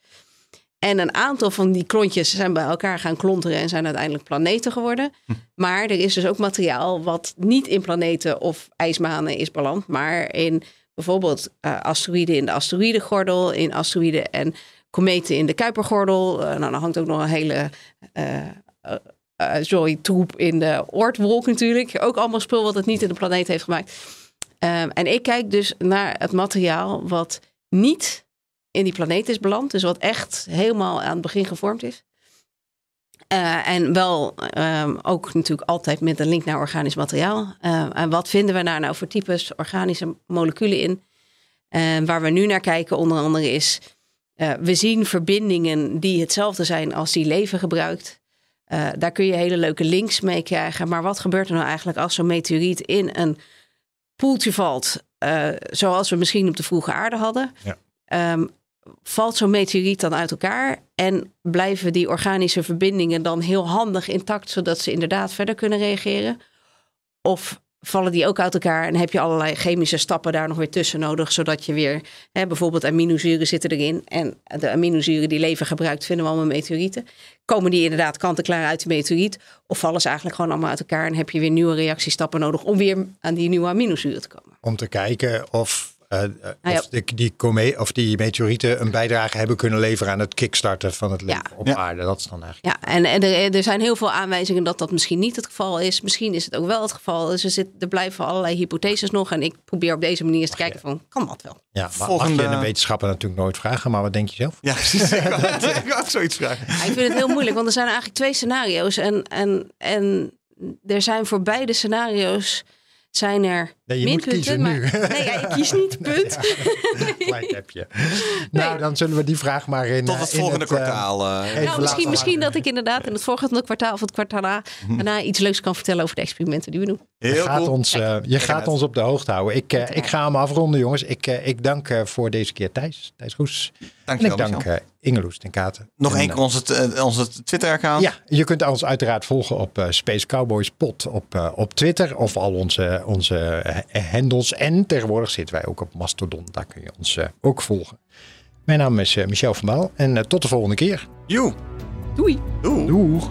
En een aantal van die klontjes zijn bij elkaar gaan klonteren en zijn uiteindelijk planeten geworden. Maar er is dus ook materiaal wat niet in planeten of ijsmanen is beland, maar in bijvoorbeeld eh, asteroïden in de asteroïdengordel, in asteroïden en kometen in de Kuipergordel. Eh, nou, dan hangt ook nog een hele zooi troep in de Oortwolk natuurlijk. Ook allemaal spul wat het niet in de planeet heeft gemaakt. Ehm, en ik kijk dus naar het materiaal wat niet in die planeet is beland. Dus wat echt helemaal aan het begin gevormd is. Eh, en wel ehm, ook natuurlijk altijd met een link naar organisch materiaal. Eh, en wat vinden we daar nou voor types organische moleculen in? En waar we nu naar kijken onder andere is... we zien verbindingen die hetzelfde zijn als die leven gebruikt. Daar kun je hele leuke links mee krijgen. Maar wat gebeurt er nou eigenlijk als zo'n meteoriet in een poeltje valt... zoals we misschien op de vroege aarde hadden... Ja. Ehm, valt zo'n meteoriet dan uit elkaar en blijven die organische verbindingen dan heel handig intact, zodat ze inderdaad verder kunnen reageren? Of vallen die ook uit elkaar en heb je allerlei chemische stappen daar nog weer tussen nodig, zodat je weer, hè, bijvoorbeeld aminozuren zitten erin en de aminozuren die leven gebruikt vinden we allemaal meteorieten. Komen die inderdaad kant-en-klaar uit de meteoriet of vallen ze eigenlijk gewoon allemaal uit elkaar en heb je weer nieuwe reactiestappen nodig om weer aan die nieuwe aminozuren te komen? Om te kijken of ja. of, de, die come- of die meteorieten een bijdrage hebben kunnen leveren aan het kickstarten van het leven Ja. op Ja. aarde. Dat is dan eigenlijk. Ja, en, en er, er zijn heel veel aanwijzingen dat dat misschien niet het geval is. Misschien is het ook wel het geval. Dus er, zit, er blijven allerlei hypotheses nog. En ik probeer op deze manier eens te kijken van, kan dat wel? Ja, maar Volgende- mag je een wetenschapper natuurlijk nooit vragen, maar wat denk je zelf? Ja, precies. ik ook zoiets vragen. Ja, ik vind het heel moeilijk, want er zijn eigenlijk twee scenario's. En, en, en er zijn voor beide scenario's zijn er Nee, je moet maar, nu. Nee, ja, ik kies niet, punt. Gelijk heb je. Nou, dan zullen we die vraag maar in Tot eh, het in volgende eh, kwartaal. eh, Nou, misschien, misschien dat ik inderdaad in het volgende kwartaal of het kwartaal daarna, daarna iets leuks kan vertellen over de experimenten die we doen. Je gaat, cool. ons, eh, je gaat ons op de hoogte houden. Ik, eh, ik ga hem afronden, jongens. Ik, eh, ik dank eh, voor deze keer Thijs, Thijs Roes. En Dankjewel, ik dank eh Ingeloes ten Katen. Nog En, één keer onze, Twitter-account. Ja, je kunt ons uiteraard volgen op Space Cowboys Pod op, op Twitter of al onze, onze handles. En tegenwoordig zitten wij ook op Mastodon. Daar kun je ons ook volgen. Mijn naam is eh, Michel van Baal en tot de volgende keer. Joe. Doei! Doei. Doeg!